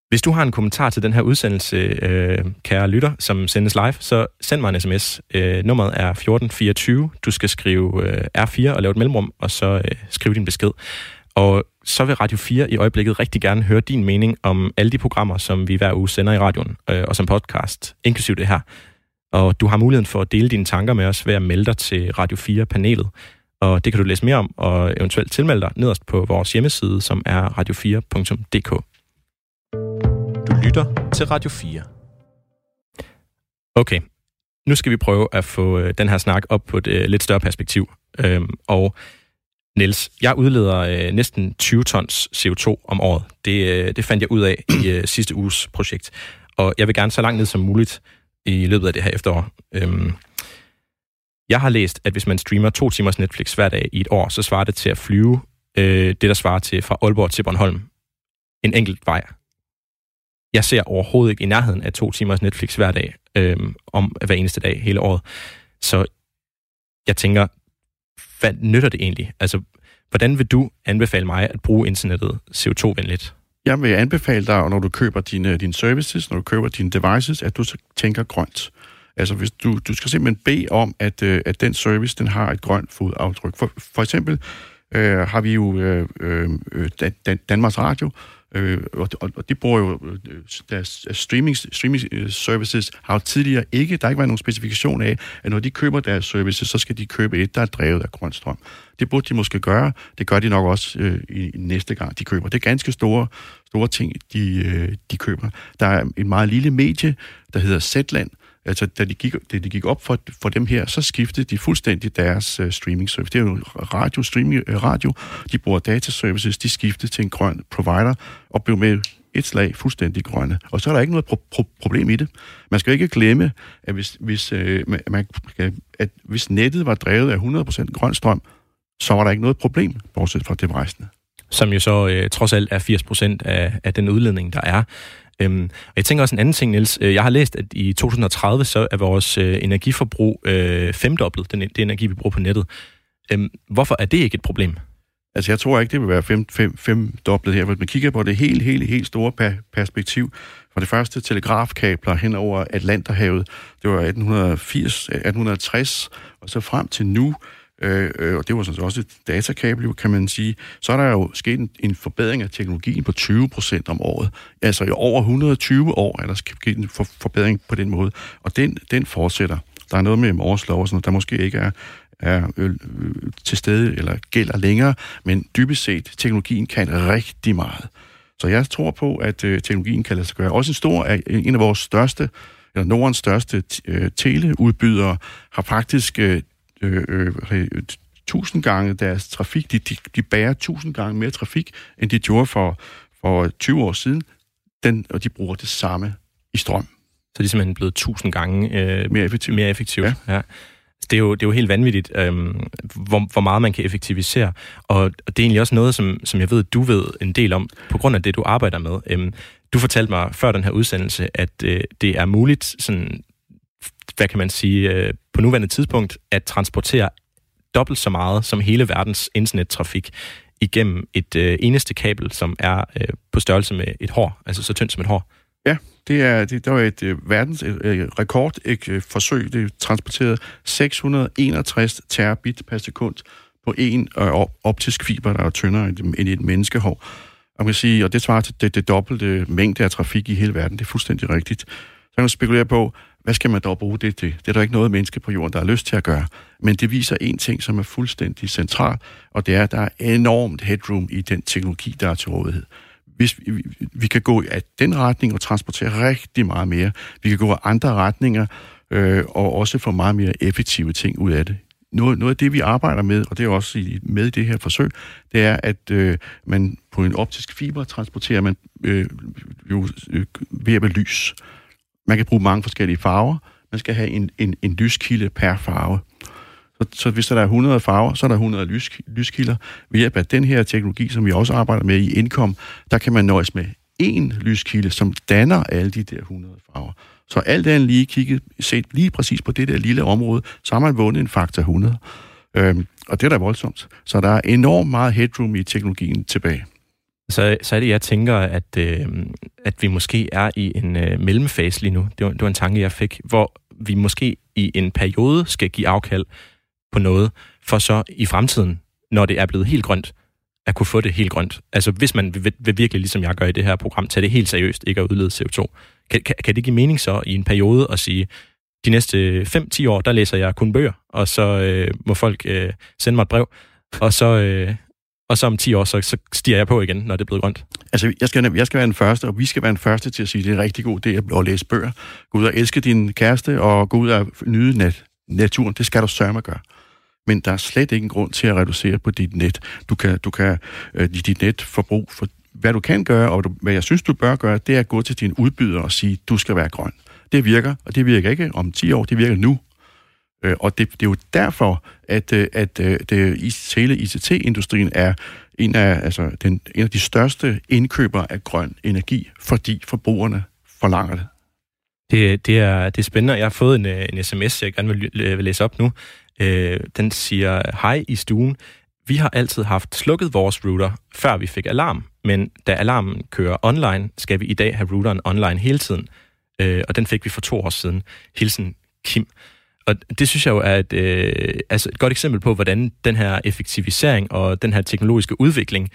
hvis du har en kommentar til den her udsendelse, øh, kære lytter, som sendes live, så send mig en sms. Øh, nummeret er 1424. Du skal skrive øh, R4 og lave et mellemrum, og så øh, skrive din besked. Og så vil Radio 4 i øjeblikket rigtig gerne høre din mening om alle de programmer, som vi hver uge sender i radioen øh, og som podcast, inklusiv det her. Og du har muligheden for at dele dine tanker med os ved at melde dig til Radio 4-panelet. Og det kan du læse mere om og eventuelt tilmelde dig nederst på vores hjemmeside, som er radio4.dk. Du lytter til Radio 4. Okay, nu skal vi prøve at få øh, den her snak op på et øh, lidt større perspektiv. Øhm, og Niels, jeg udleder øh, næsten 20 tons CO2 om året. Det, øh, det fandt jeg ud af i øh, sidste uges projekt. Og jeg vil gerne så langt ned som muligt i løbet af det her efterår. Øhm, jeg har læst, at hvis man streamer to timers Netflix hver dag i et år, så svarer det til at flyve øh, det, der svarer til fra Aalborg til Bornholm. En enkelt vej. Jeg ser overhovedet ikke i nærheden af to timers Netflix hver dag, øh, om hver eneste dag hele året. Så jeg tænker, hvad nytter det egentlig? Altså, hvordan vil du anbefale mig at bruge internettet CO2-venligt? Jeg vil anbefale dig, når du køber dine, dine services, når du køber dine devices, at du så tænker grønt. Altså, hvis du, du skal simpelthen bede om, at, øh, at den service, den har et grønt fodaftryk. For, for eksempel øh, har vi jo øh, øh, øh Dan, Danmarks Radio, øh, og, og, de bruger jo øh, deres streaming, streaming øh, services, har jo tidligere ikke, der har ikke været nogen specifikation af, at når de køber deres services, så skal de købe et, der er drevet af grøn strøm. Det burde de måske gøre. Det gør de nok også øh, i, næste gang, de køber. Det er ganske store, store ting, de, øh, de køber. Der er en meget lille medie, der hedder Zetland, Altså, da de gik, da de gik op for, for dem her, så skiftede de fuldstændig deres øh, uh, streaming service. Det er jo radio, streaming, uh, radio. De bruger data services, de skiftede til en grøn provider og blev med et slag fuldstændig grønne. Og så er der ikke noget pro- pro- problem i det. Man skal ikke glemme, at hvis, hvis, uh, man, at hvis nettet var drevet af 100% grøn strøm, så var der ikke noget problem, bortset fra det rejsende. Som jo så øh, trods alt er 80% af, af den udledning, der er. Øhm, og jeg tænker også en anden ting, Niels. Øh, jeg har læst, at i 2030 så er vores øh, energiforbrug øh, femdoblet, den, det energi, vi bruger på nettet. Øhm, hvorfor er det ikke et problem? Altså, jeg tror ikke, det vil være fem, fem, femdoblet her. Hvis man kigger på det helt, helt, helt store perspektiv, for det første telegrafkabler hen over Atlanterhavet, det var 1880, 1860, og så frem til nu, øh, øh, og det var sådan også et datakabel, kan man sige, så er der jo sket en, en forbedring af teknologien på 20 procent om året. Altså i over 120 år er der sket en for, forbedring på den måde, og den, den fortsætter. Der er noget med Mors lov og sådan noget, der måske ikke er, er øh, øh, til stede eller gælder længere, men dybest set, teknologien kan rigtig meget. Så jeg tror på, at øh, teknologien kan lade sig gøre. Også en stor, øh, en af vores største, eller Nordens største øh, teleudbydere, har faktisk øh, øh, øh, tusind gange deres trafik. De, de, de bærer tusind gange mere trafik, end de gjorde for, for 20 år siden. Den, og de bruger det samme i strøm. Så de er simpelthen blevet tusind gange øh, mere effektivt. Mere effektivt. Ja. ja. Det er, jo, det er jo helt vanvittigt, øhm, hvor, hvor meget man kan effektivisere. Og, og det er egentlig også noget, som, som jeg ved, du ved en del om, på grund af det, du arbejder med. Øhm, du fortalte mig før den her udsendelse, at øh, det er muligt sådan hvad kan man sige, øh, på nuværende tidspunkt at transportere dobbelt så meget som hele verdens internettrafik igennem et øh, eneste kabel, som er øh, på størrelse med et hår, altså så tyndt som et hår. Ja, det er det, der var et øh, verdens øh, øh rekord et, øh, forsøg. Det transporterede 661 terabit per sekund på en øh, optisk fiber, der er tyndere end et menneskehår. Og man kan sige, og det svarer til det, det dobbelte mængde af trafik i hele verden. Det er fuldstændig rigtigt. Så kan man spekulere på, hvad skal man dog bruge det til? Det er der ikke noget menneske på jorden, der har lyst til at gøre. Men det viser en ting, som er fuldstændig central, og det er, at der er enormt headroom i den teknologi, der er til rådighed. Hvis vi, vi kan gå i den retning og transportere rigtig meget mere. Vi kan gå i andre retninger øh, og også få meget mere effektive ting ud af det. Noget, noget af det, vi arbejder med, og det er også i, med i det her forsøg, det er, at øh, man på en optisk fiber transporterer man øh, jo, øh, ved at lys. Man kan bruge mange forskellige farver. Man skal have en, en, en lyskilde per farve. Så, så hvis der er 100 farver, så er der 100 lys, lyskilder. Ved hjælp af den her teknologi, som vi også arbejder med i Indkom, der kan man nøjes med én lyskilde, som danner alle de der 100 farver. Så alt andet lige kigget, set lige præcis på det der lille område, så har man vundet en faktor 100. Øhm, og det er da voldsomt. Så der er enormt meget headroom i teknologien tilbage så, så er det, jeg tænker, at, øh, at vi måske er i en øh, mellemfase lige nu. Det var, det var en tanke, jeg fik, hvor vi måske i en periode skal give afkald på noget, for så i fremtiden, når det er blevet helt grønt, at kunne få det helt grønt. Altså hvis man vil, vil virkelig, ligesom jeg gør i det her program, tage det helt seriøst, ikke at udlede CO2. Kan, kan, kan det give mening så i en periode at sige, de næste 5-10 år, der læser jeg kun bøger, og så øh, må folk øh, sende mig et brev, og så, øh, og så om 10 år, så, så stiger jeg på igen, når det er blevet grønt. Altså, jeg skal, jeg skal være den første, og vi skal være den første til at sige, at det er en rigtig god idé at læse bøger. Gå ud og elske din kæreste, og gå ud og nyde nat, naturen. Det skal du sørge at gøre. Men der er slet ingen grund til at reducere på dit net. Du kan, du kan øh, dit netforbrug, for hvad du kan gøre, og du, hvad jeg synes, du bør gøre, det er at gå til din udbyder og sige, du skal være grøn. Det virker, og det virker ikke om 10 år, det virker nu. Øh, og det, det er jo derfor, at, øh, at, at det, hele ICT-industrien er en af, altså, den, en af de største indkøbere af grøn energi, fordi forbrugerne forlanger det. Det, det, er, det er spændende. Jeg har fået en, øh, en sms, jeg gerne vil, vil læse op nu. Øh, den siger, hej i stuen. Vi har altid haft slukket vores router, før vi fik alarm, men da alarmen kører online, skal vi i dag have routeren online hele tiden. Øh, og den fik vi for to år siden. Hilsen Kim. Og det synes jeg jo er et, øh, altså et godt eksempel på, hvordan den her effektivisering og den her teknologiske udvikling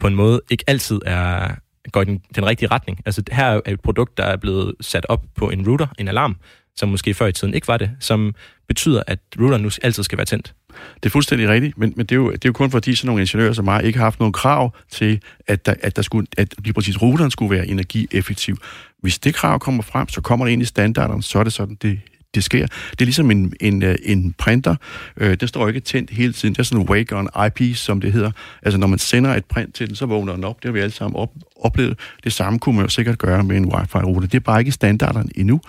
på en måde ikke altid er, går i den, den rigtige retning. Altså her er et produkt, der er blevet sat op på en router, en alarm, som måske før i tiden ikke var det, som betyder, at routeren nu altid skal være tændt. Det er fuldstændig rigtigt, men, men det, er jo, det er jo kun fordi sådan nogle ingeniører som mig ikke har haft nogen krav til, at, der, at, der skulle, at lige præcis routeren skulle være energieffektiv. Hvis det krav kommer frem, så kommer det ind i standarderne, så er det sådan, det, det sker. Det er ligesom en, en, øh, en printer. Øh, den står ikke tændt hele tiden. Det er sådan en wake on IP, som det hedder. Altså, når man sender et print til den, så vågner den op. Det har vi alle sammen op, oplevet. Det samme kunne man jo sikkert gøre med en wifi-router. Det er bare ikke standarden standarderne endnu.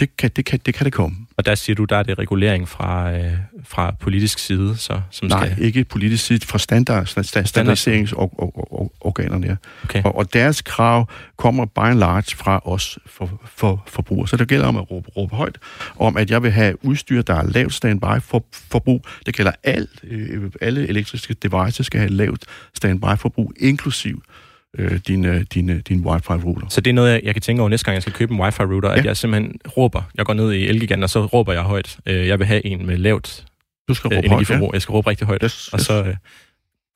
Det kan det, kan, det, kan det komme. Og der siger du, der er det regulering fra, øh, fra politisk side, så, som Nej, skal... ikke politisk side, fra standard, standardiseringsorganerne. Ja. Okay. Og, og deres krav kommer by and large fra os for, for forbrugere. Så det gælder om at råbe, råbe højt, om at jeg vil have udstyr, der er lavt standby for, forbrug. Det gælder alt, øh, alle elektriske devices skal have lavt standby forbrug, inklusiv øh, øh, din, din wifi-router. Så det er noget, jeg, jeg kan tænke over næste gang, jeg skal købe en wifi-router, ja. at jeg simpelthen råber. Jeg går ned i Elgiganten, og så råber jeg højt. Øh, jeg vil have en med lavt du skal råbe højt, ja. Jeg skal råbe rigtig højt, yes, og så øh,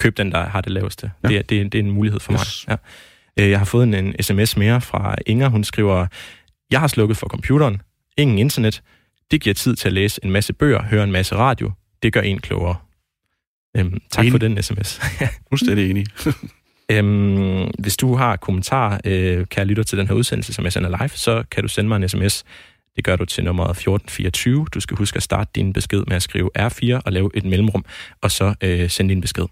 køb den, der har det laveste. Ja. Det, er, det, er, det er en mulighed for yes. mig. Ja. Øh, jeg har fået en, en sms mere fra Inger. Hun skriver, jeg har slukket for computeren. Ingen internet. Det giver tid til at læse en masse bøger, høre en masse radio. Det gør en klogere. Øhm, tak enig. for den sms. *laughs* Fuldstændig enig. *laughs* Øhm, hvis du har kommentar, øh, kan jeg lytte til den her udsendelse, som jeg sender live, så kan du sende mig en sms. Det gør du til nummeret 1424. Du skal huske at starte din besked med at skrive R4 og lave et mellemrum, og så øh, sende din besked.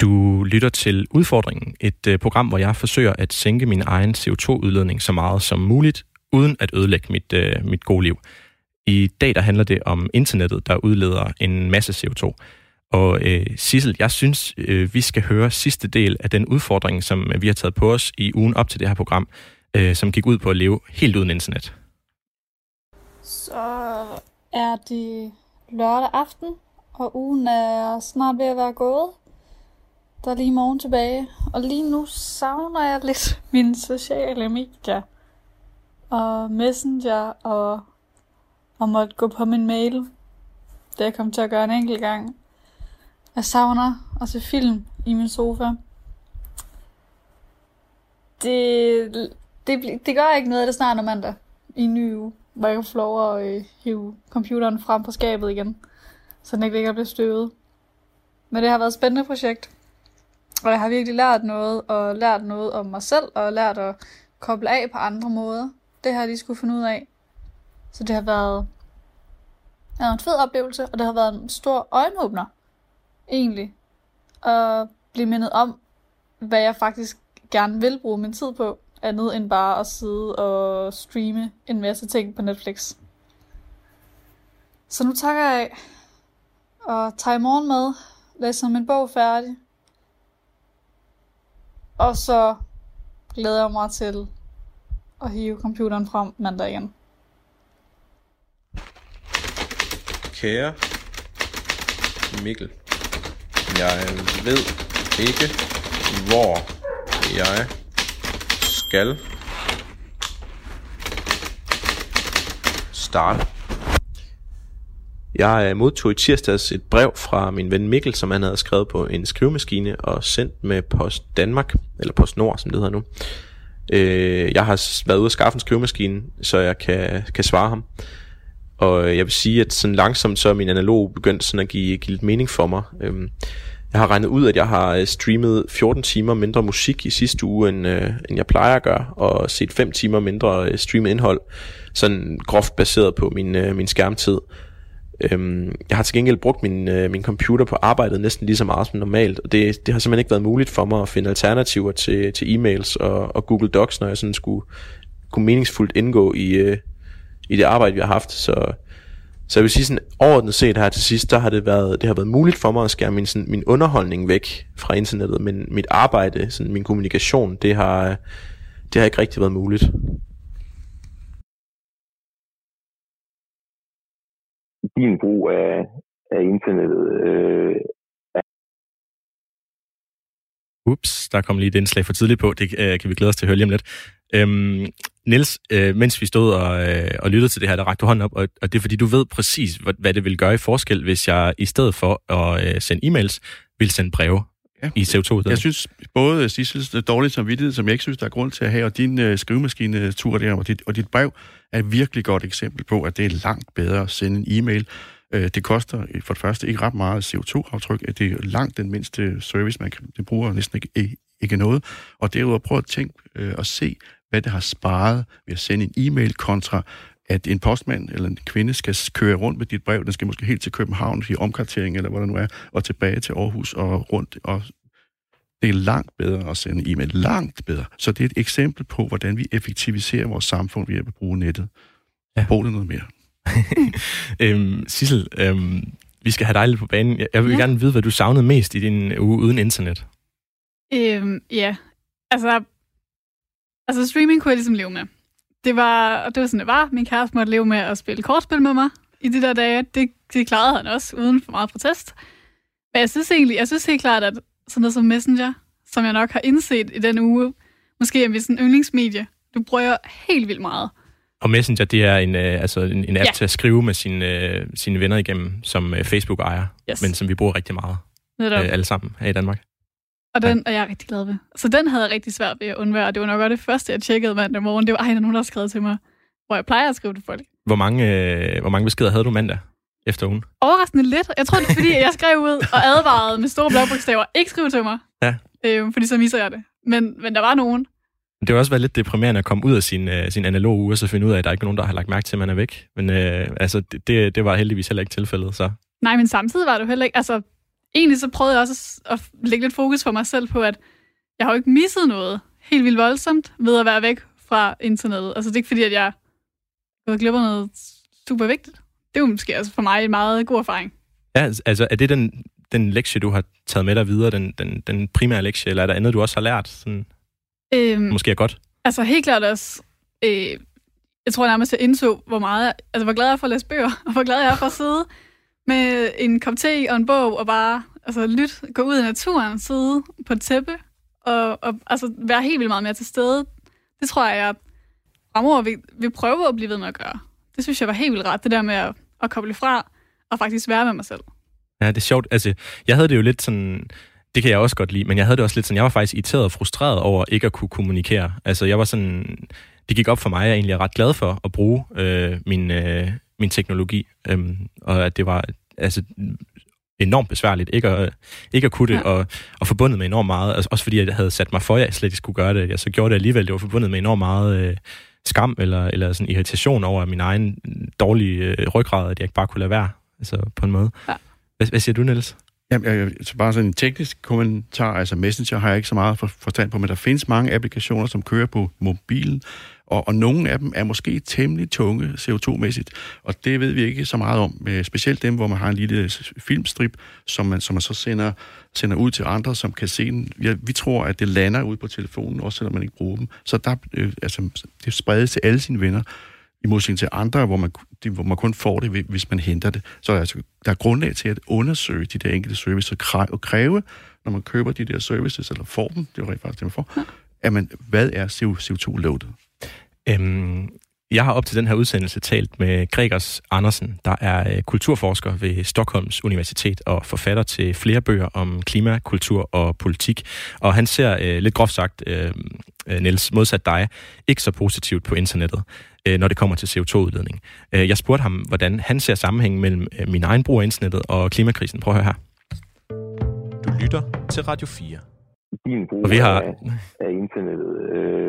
Du lytter til Udfordringen, et øh, program, hvor jeg forsøger at sænke min egen CO2-udledning så meget som muligt, uden at ødelægge mit, øh, mit gode liv. I dag der handler det om internettet, der udleder en masse CO2. Og øh, Sissel, jeg synes, øh, vi skal høre sidste del af den udfordring, som vi har taget på os i ugen op til det her program, øh, som gik ud på at leve helt uden internet. Så er det lørdag aften, og ugen er snart ved at være gået. Der er lige morgen tilbage, og lige nu savner jeg lidt *laughs* mine sociale medier og Messenger og og måtte gå på min mail. Det jeg kom til at gøre en enkelt gang. Jeg savner at se film i min sofa. Det, det, det gør ikke noget, det snart er mandag i en ny uge, hvor jeg kan få lov at øh, hive computeren frem på skabet igen, så den ikke ligger bliver støvet. Men det har været et spændende projekt, og jeg har virkelig lært noget, og lært noget om mig selv, og lært at koble af på andre måder. Det har jeg lige skulle finde ud af. Så det har været, det har været en fed oplevelse, og det har været en stor øjenåbner, egentlig. At blive mindet om, hvad jeg faktisk gerne vil bruge min tid på, andet end bare at sidde og streame en masse ting på Netflix. Så nu takker jeg af og tager i morgen med, læser min bog færdig, og så glæder jeg mig til at hive computeren frem mandag igen. Kære Mikkel, jeg ved ikke, hvor jeg skal starte. Jeg øh, modtog i tirsdags et brev fra min ven Mikkel, som han havde skrevet på en skrivemaskine og sendt med Post Danmark, eller Post Nord, som det hedder nu. Øh, jeg har været ude at skaffe en skrivemaskine, så jeg kan, kan svare ham. Og øh, jeg vil sige, at sådan langsomt så er min analog begyndt sådan at give, give lidt mening for mig. Øhm, jeg har regnet ud, at jeg har øh, streamet 14 timer mindre musik i sidste uge, end, øh, end jeg plejer at gøre, og set 5 timer mindre øh, streamet indhold, sådan groft baseret på min, øh, min skærmtid. Øhm, jeg har til gengæld brugt min, øh, min computer på arbejdet næsten lige så meget som normalt, og det, det har simpelthen ikke været muligt for mig at finde alternativer til, til e-mails og, og Google Docs, når jeg sådan skulle kunne meningsfuldt indgå i, øh, i det arbejde, vi har haft. Så, så jeg vil sige sådan, overordnet set her til sidst, der har det været, det har været muligt for mig at skære min, sådan, min underholdning væk fra internettet, men mit arbejde, sådan, min kommunikation, det har, det har ikke rigtig været muligt. Din brug af, af internettet øh, Ups, der kom lige et indslag for tidligt på. Det øh, kan vi glæde os til at høre lige om lidt. Øhm, Niels, øh, mens vi stod og, øh, og lyttede til det her, der rakte du hånden op, og, og det er fordi, du ved præcis, hvad, hvad det vil gøre i forskel, hvis jeg i stedet for at øh, sende e-mails, vil sende breve ja. i CO2 Jeg synes både Sissels dårlige samvittighed, som jeg ikke synes, der er grund til at have, og din øh, skrivemaskine-tur der, og dit, og dit brev, er et virkelig godt eksempel på, at det er langt bedre at sende en e-mail. Øh, det koster for det første ikke ret meget CO2-aftryk. Det er langt den mindste service, man kan. Det bruger næsten ikke, ikke noget. Og derudover prøv at tænke øh, og se, hvad det har sparet ved at sende en e-mail kontra at en postmand eller en kvinde skal køre rundt med dit brev. Den skal måske helt til København i omkartering, eller hvad det nu er, og tilbage til Aarhus og rundt. Og det er langt bedre at sende e-mail. Langt bedre. Så det er et eksempel på, hvordan vi effektiviserer vores samfund ved at bruge nettet. Ja. Brug det noget mere. *laughs* øhm, Sissel, øhm, vi skal have dig lidt på banen. Jeg vil ja. gerne vide, hvad du savnede mest i din uge uden internet. Øhm, ja, altså, altså streaming kunne jeg ligesom leve med. Det var, det var sådan, det var. Min kæreste måtte leve med at spille kortspil med mig i de der dage. Det, det klarede han også, uden for meget protest. Men jeg synes egentlig, jeg synes helt klart, at sådan noget som Messenger, som jeg nok har indset i den uge, måske er vi sådan en yndlingsmedie, du bruger helt vildt meget. Og Messenger, det er en, øh, altså en, en app ja. til at skrive med sine, øh, sine venner igennem, som øh, Facebook ejer, yes. men som vi bruger rigtig meget. Øh, alle sammen her i Danmark. Og den er jeg rigtig glad ved. Så den havde jeg rigtig svært ved at undvære. Det var nok også det første, jeg tjekkede mandag morgen. Det var, ej, der er nogen, der har skrevet til mig, hvor jeg plejer at skrive til folk. Hvor mange, øh, hvor mange beskeder havde du mandag efter ugen? Overraskende lidt. Jeg tror, det er fordi, jeg skrev ud og advarede med store blokbogstaver. Ikke skrive til mig. Ja. Øh, fordi så misser jeg det. Men, men der var nogen. Det har også været lidt deprimerende at komme ud af sin, uh, sin analog uge, og så finde ud af, at der er ikke nogen, der har lagt mærke til, at man er væk. Men uh, altså, det, det var heldigvis heller ikke tilfældet, så... Nej, men samtidig var det heller ikke... Altså, egentlig så prøvede jeg også at lægge lidt fokus for mig selv på, at jeg har jo ikke misset noget helt vildt voldsomt ved at være væk fra internettet. Altså, det er ikke fordi, at jeg har af noget super vigtigt. Det er jo måske også for mig en meget god erfaring. Ja, altså, er det den, den lektie, du har taget med dig videre, den, den, den primære lektie, eller er der andet, du også har lært? Sådan Øhm, Måske er godt. Altså helt klart også, øh, jeg tror nærmest, jeg indså, hvor meget, altså hvor glad jeg er for at læse bøger, *laughs* og hvor glad jeg er for at sidde med en kop te og en bog, og bare altså, lyt, gå ud i naturen, sidde på et tæppe, og, og altså, være helt vildt meget mere til stede. Det tror jeg, jeg fremover vil, vil prøve at blive ved med at gøre. Det synes jeg var helt vildt ret, det der med at, at koble fra, og faktisk være med mig selv. Ja, det er sjovt. Altså, jeg havde det jo lidt sådan det kan jeg også godt lide, men jeg havde det også lidt sådan, jeg var faktisk irriteret og frustreret over ikke at kunne kommunikere. Altså jeg var sådan, det gik op for mig, at jeg egentlig er ret glad for at bruge øh, min, øh, min teknologi, øhm, og at det var altså enormt besværligt ikke at, ikke at kunne det, ja. og, og forbundet med enormt meget, altså, også fordi jeg havde sat mig for, at jeg slet ikke skulle gøre det, jeg så gjorde det alligevel, det var forbundet med enormt meget øh, skam eller, eller sådan irritation over min egen dårlige øh, ryggrad, at jeg ikke bare kunne lade være, altså på en måde. Ja. Hvad, hvad siger du, Niels? Jamen, jeg, så bare sådan en teknisk kommentar, altså Messenger har jeg ikke så meget for, forstand på, men der findes mange applikationer, som kører på mobilen, og, og nogle af dem er måske temmelig tunge CO2-mæssigt, og det ved vi ikke så meget om. Specielt dem, hvor man har en lille filmstrip, som man, som man så sender, sender ud til andre, som kan se den. Ja, vi tror, at det lander ud på telefonen, også selvom man ikke bruger dem. Så der, øh, altså, det spredes til alle sine venner i modsætning til andre, hvor man, hvor man kun får det, hvis man henter det. Så altså, der er grundlag til at undersøge de der enkelte services og kræve, når man køber de der services, eller får dem, det er jo rent faktisk det, man får, at man, hvad er CO2-loadet? Øhm, jeg har op til den her udsendelse talt med Gregers Andersen, der er øh, kulturforsker ved Stockholms Universitet og forfatter til flere bøger om klima, kultur og politik. Og han ser øh, lidt groft sagt, øh, Niels, modsat dig, ikke så positivt på internettet øh, når det kommer til CO2-udledning. Øh, jeg spurgte ham, hvordan han ser sammenhængen mellem min egen brug af internettet og klimakrisen. Prøv at høre her. Du lytter til Radio 4. Din brug og vi har... af, af internettet øh,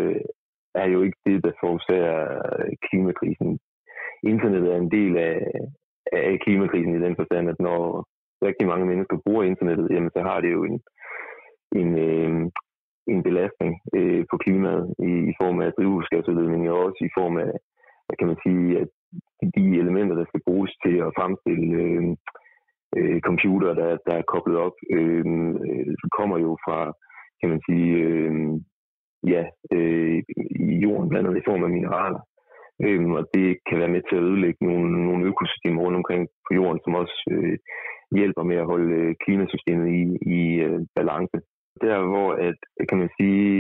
er jo ikke det, der forårsager øh, klimakrisen. Internettet er en del af, af klimakrisen i den forstand, at når rigtig mange mennesker bruger internettet, jamen så har det jo en, en, øh, en belastning øh, på klimaet i, i form af drivhusgasudledning og også i form af, hvad kan man sige, at de elementer, der skal bruges til at fremstille øh, øh, computer, der, der er koblet op, øh, øh, kommer jo fra, kan man sige, øh, ja, øh, i jorden, blandt andet i form af mineraler. Øhm, og det kan være med til at ødelægge nogle, nogle økosystemer rundt omkring på jorden, som også øh, hjælper med at holde øh, klimasystemet i, i øh, balance. Der hvor, at, kan man sige,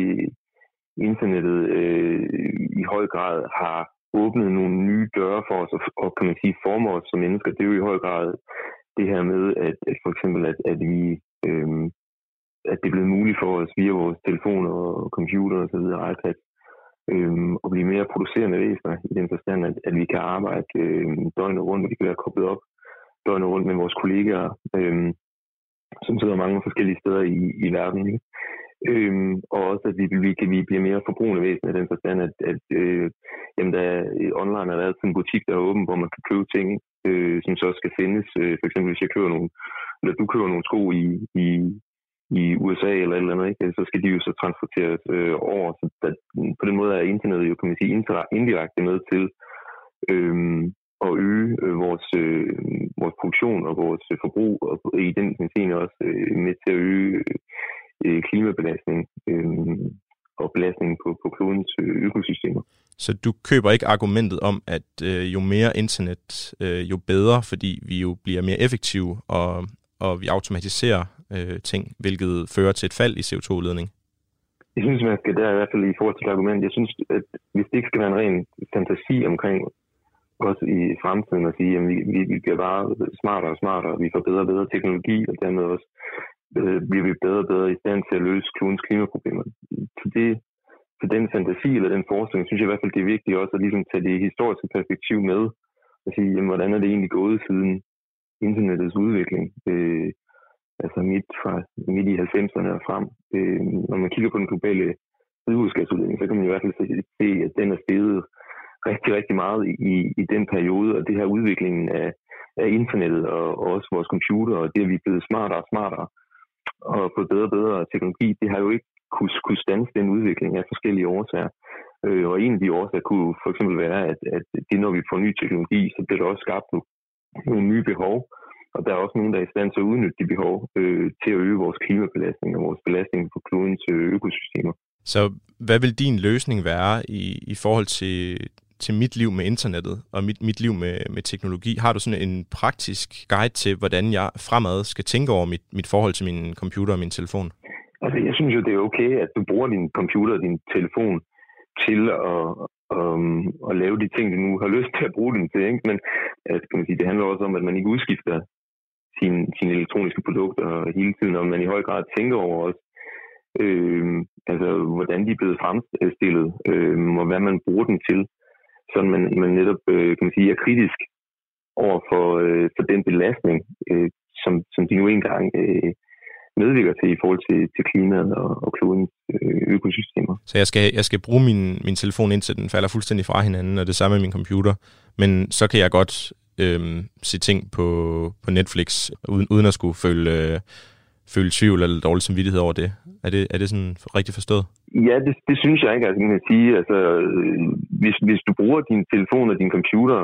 internettet øh, i høj grad har åbnet nogle nye døre for os, og, og kan man sige, former os som mennesker, det er jo i høj grad det her med, at, at for eksempel, at, at vi øh, at det er blevet muligt for os via vores telefoner og computer og så videre, iPad, øh, at blive mere producerende væsener i den forstand, at, at vi kan arbejde øh, døgnet rundt, og vi kan være koblet op døgnet rundt med vores kollegaer, øh, som sidder mange forskellige steder i, i verden. Ikke? Øhm, og også, at vi, vi, kan, vi bliver mere forbrugende væsen i den forstand, at, at øh, jamen, der, online er der altid en butik, der er åben, hvor man kan købe ting, øh, som så skal findes. Øh, for eksempel, hvis jeg køber nogle, eller du køber nogle sko i, i, i USA eller et eller andet, ikke? så skal de jo så transporteres øh, over. Så der, på den måde er internettet jo, kan man sige, indirekte med til øh, at øge øh, vores, øh, vores produktion og vores øh, forbrug, og i den scene også øh, med til at øge øh, klimabelastning øh, og belastningen på, på klodens øh, økosystemer. Så du køber ikke argumentet om, at øh, jo mere internet, øh, jo bedre, fordi vi jo bliver mere effektive, og, og vi automatiserer øh, ting, hvilket fører til et fald i CO2-udledning? Jeg synes, man skal der i hvert fald i forhold til argument, jeg synes, at hvis det ikke skal være en ren fantasi omkring også i fremtiden at sige, at vi, vi, vi bliver bare smartere og smartere, vi får bedre og bedre teknologi, og dermed også øh, bliver vi bedre og bedre i stand til at løse klodens klimaproblemer. Så det, for den fantasi eller den forskning, synes jeg i hvert fald, det er vigtigt også at ligesom tage det historiske perspektiv med, og sige, jamen, hvordan er det egentlig gået siden internettets udvikling? Øh, altså midt, fra, midt i 90'erne og frem. Øh, når man kigger på den globale drivhusgasudledning, så kan man i hvert fald se, at den er steget rigtig, rigtig meget i, i den periode, og det her udviklingen af, af internettet og, og også vores computer, og det, at vi er blevet smartere og smartere og fået bedre og bedre teknologi, det har jo ikke kunne, kunne stanse den udvikling af forskellige årsager. Øh, og en af de årsager kunne for eksempel være, at, at det, når vi får ny teknologi, så bliver der også skabt nogle nye behov, og der er også nogen, der er i stand til at udnytte de behov øh, til at øge vores klimabelastning og vores belastning på klodens økosystemer. Så hvad vil din løsning være i, i forhold til, til mit liv med internettet og mit, mit liv med, med teknologi? Har du sådan en praktisk guide til, hvordan jeg fremad skal tænke over mit, mit forhold til min computer og min telefon? Altså, jeg synes jo, det er okay, at du bruger din computer og din telefon til at, um, at lave de ting, du nu har lyst til at bruge den til. Ikke? Men altså, kan man sige, det handler også om, at man ikke udskifter sine, sine elektroniske produkter hele tiden, og man i høj grad tænker over også, øh, altså, hvordan de er blevet fremstillet, øh, og hvad man bruger dem til så man, man netop øh, kan man sige, er kritisk over for, øh, for den belastning, øh, som, som de nu engang øh, medvirker til i forhold til, til klimaet og, og klodens øh, økosystemer. Så jeg skal, jeg skal bruge min, min telefon indtil den falder fuldstændig fra hinanden, og det samme med min computer. Men så kan jeg godt øh, se ting på, på Netflix, uden, uden at skulle føle, øh, føle tvivl eller dårlig samvittighed over det. Er det, er det sådan rigtigt forstået? Ja, det, det synes jeg ikke, altså, man kan sige. Altså, hvis, hvis du bruger din telefon og din computer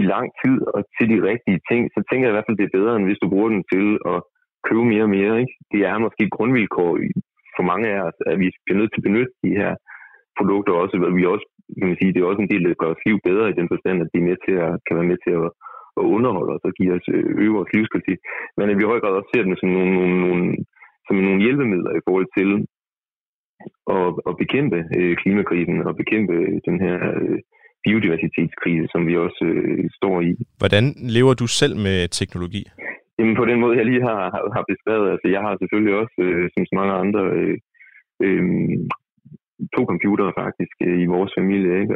i lang tid og til de rigtige ting, så tænker jeg i hvert fald, det er bedre, end hvis du bruger den til at købe mere og mere. Ikke? Det er måske et grundvilkår for mange af os, at vi bliver nødt til at benytte de her produkter også. Vi også kan man sige, det er også en del, der gør os liv bedre i den forstand, at de er med til at, kan være med til at, at underholde os og give os øh, øge vores livskvalitet. Men at vi i høj grad også ser dem som nogle, nogle, nogle, som nogle hjælpemidler i forhold til at, at bekæmpe øh, klimakrisen og bekæmpe den her øh, biodiversitetskrise, som vi også øh, står i. Hvordan lever du selv med teknologi? Jamen på den måde, jeg lige har, har, har beskrevet. Altså, jeg har selvfølgelig også, øh, som så mange andre, øh, øh, to computere faktisk øh, i vores familie. Ikke?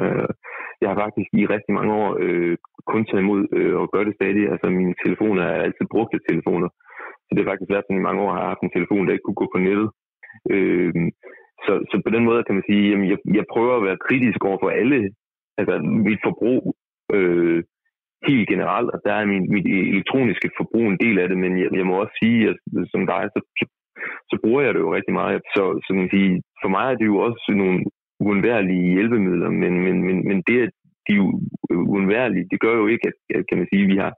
Jeg har faktisk i rigtig mange år øh, kun taget imod øh, og gør det stadig. Altså mine telefoner er altid brugte telefoner. Så det har faktisk været sådan i mange år, har jeg haft en telefon, der ikke kunne gå på nettet. Øh, så, så på den måde kan man sige, at jeg, jeg prøver at være kritisk over for alle, altså mit forbrug øh, helt generelt, og der er min, mit elektroniske forbrug en del af det, men jeg, jeg må også sige, at som dig, så, så, så bruger jeg det jo rigtig meget. Så, så man sige, for mig er det jo også nogle uundværlige hjælpemidler, men, men, men, men det, at de er jo uundværlige. Det gør jo ikke, at, kan man sige, at vi har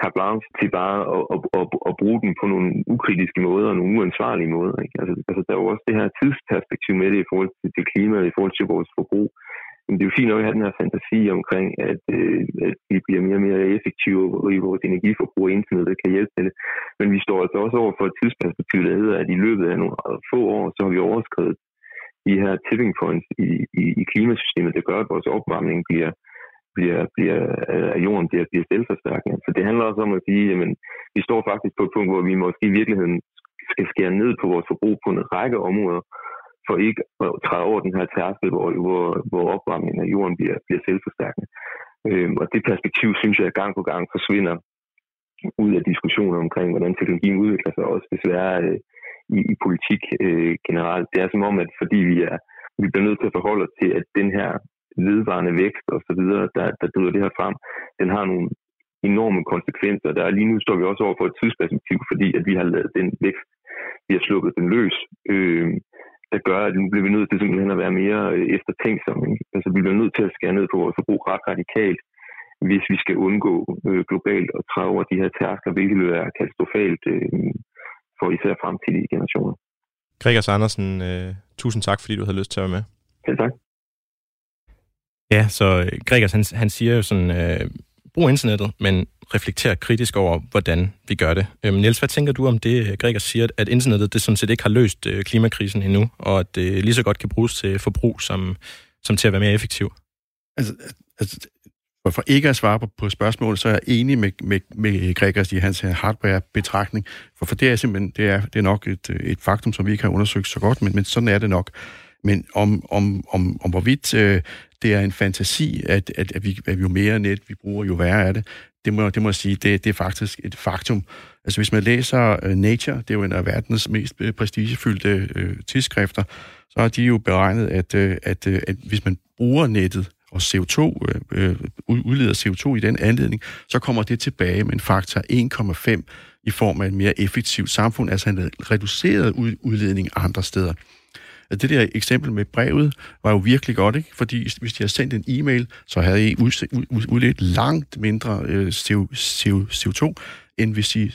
carte blanche til bare at, at, at, at bruge den på nogle ukritiske måder og nogle uansvarlige måder. Ikke? Altså, altså, der er jo også det her tidsperspektiv med det i forhold til, til klimaet, i forhold til vores forbrug. Men det er jo fint nok at have den her fantasi omkring, at, øh, at vi bliver mere og mere effektive i vores energiforbrug, og internettet kan hjælpe til det. Men vi står altså også over for et tidsperspektiv, der hedder, at i løbet af nogle få år, så har vi overskrevet de her tipping points i, i, i klimasystemet, der gør, at vores opvarmning bliver, bliver, bliver, øh, at jorden bliver, bliver selvforstærkende. Så det handler også om at sige, at vi står faktisk på et punkt, hvor vi måske i virkeligheden skal skære ned på vores forbrug på en række områder, for ikke at træde over den her tærskel, hvor, hvor, hvor opvarmningen af jorden bliver, bliver selvforstærkende. Øhm, og det perspektiv, synes jeg, gang på gang forsvinder ud af diskussioner omkring, hvordan teknologien udvikler sig, også desværre øh, i, i politik øh, generelt. Det er som om, at fordi vi er vi bliver nødt til at forholde os til, at den her vedvarende vækst og så videre, der, der driver det her frem, den har nogle enorme konsekvenser. Der er lige nu står vi også over for et tidsperspektiv, fordi at vi har lavet den vækst, vi har sluppet den løs. Øh, der gør, at nu bliver vi nødt til simpelthen at være mere øh, eftertænksomme. Altså, vi bliver nødt til at skære ned på vores forbrug ret radikalt, hvis vi skal undgå øh, globalt at træde over de her tærsker, hvilket vil være katastrofalt øh, for især fremtidige generationer. Gregers Andersen, øh, tusind tak, fordi du havde lyst til at være med. Ja, tak. Ja, så øh, Gregers, han, han siger jo sådan, øh, brug internettet, men reflektere kritisk over, hvordan vi gør det. Øhm, Niels, hvad tænker du om det, øh, Gregers siger, at internettet det sådan set ikke har løst øh, klimakrisen endnu, og at det lige så godt kan bruges til forbrug som, som til at være mere effektiv? Altså, altså for ikke at svare på, på spørgsmålet, så er jeg enig med, med, med Gregers i hans hardware-betragtning, for, for det er simpelthen det er, det er nok et, et faktum, som vi ikke har undersøgt så godt, men, men sådan er det nok. Men om, om, om, om hvorvidt øh, det er en fantasi, at, at, at, vi, at jo mere net vi bruger, jo værre er det, det må, det må jeg sige, det, det er faktisk et faktum. Altså hvis man læser øh, Nature, det er jo en af verdens mest øh, prestigefyldte øh, tidsskrifter, så har de jo beregnet, at, øh, at, øh, at hvis man bruger nettet og CO2, øh, øh udleder CO2 i den anledning, så kommer det tilbage med en faktor 1,5 i form af et mere effektivt samfund, altså en reduceret udledning andre steder at det der eksempel med brevet var jo virkelig godt, ikke? fordi hvis de havde sendt en e-mail, så havde I udledt langt mindre øh, CO, CO, CO2, end hvis, I,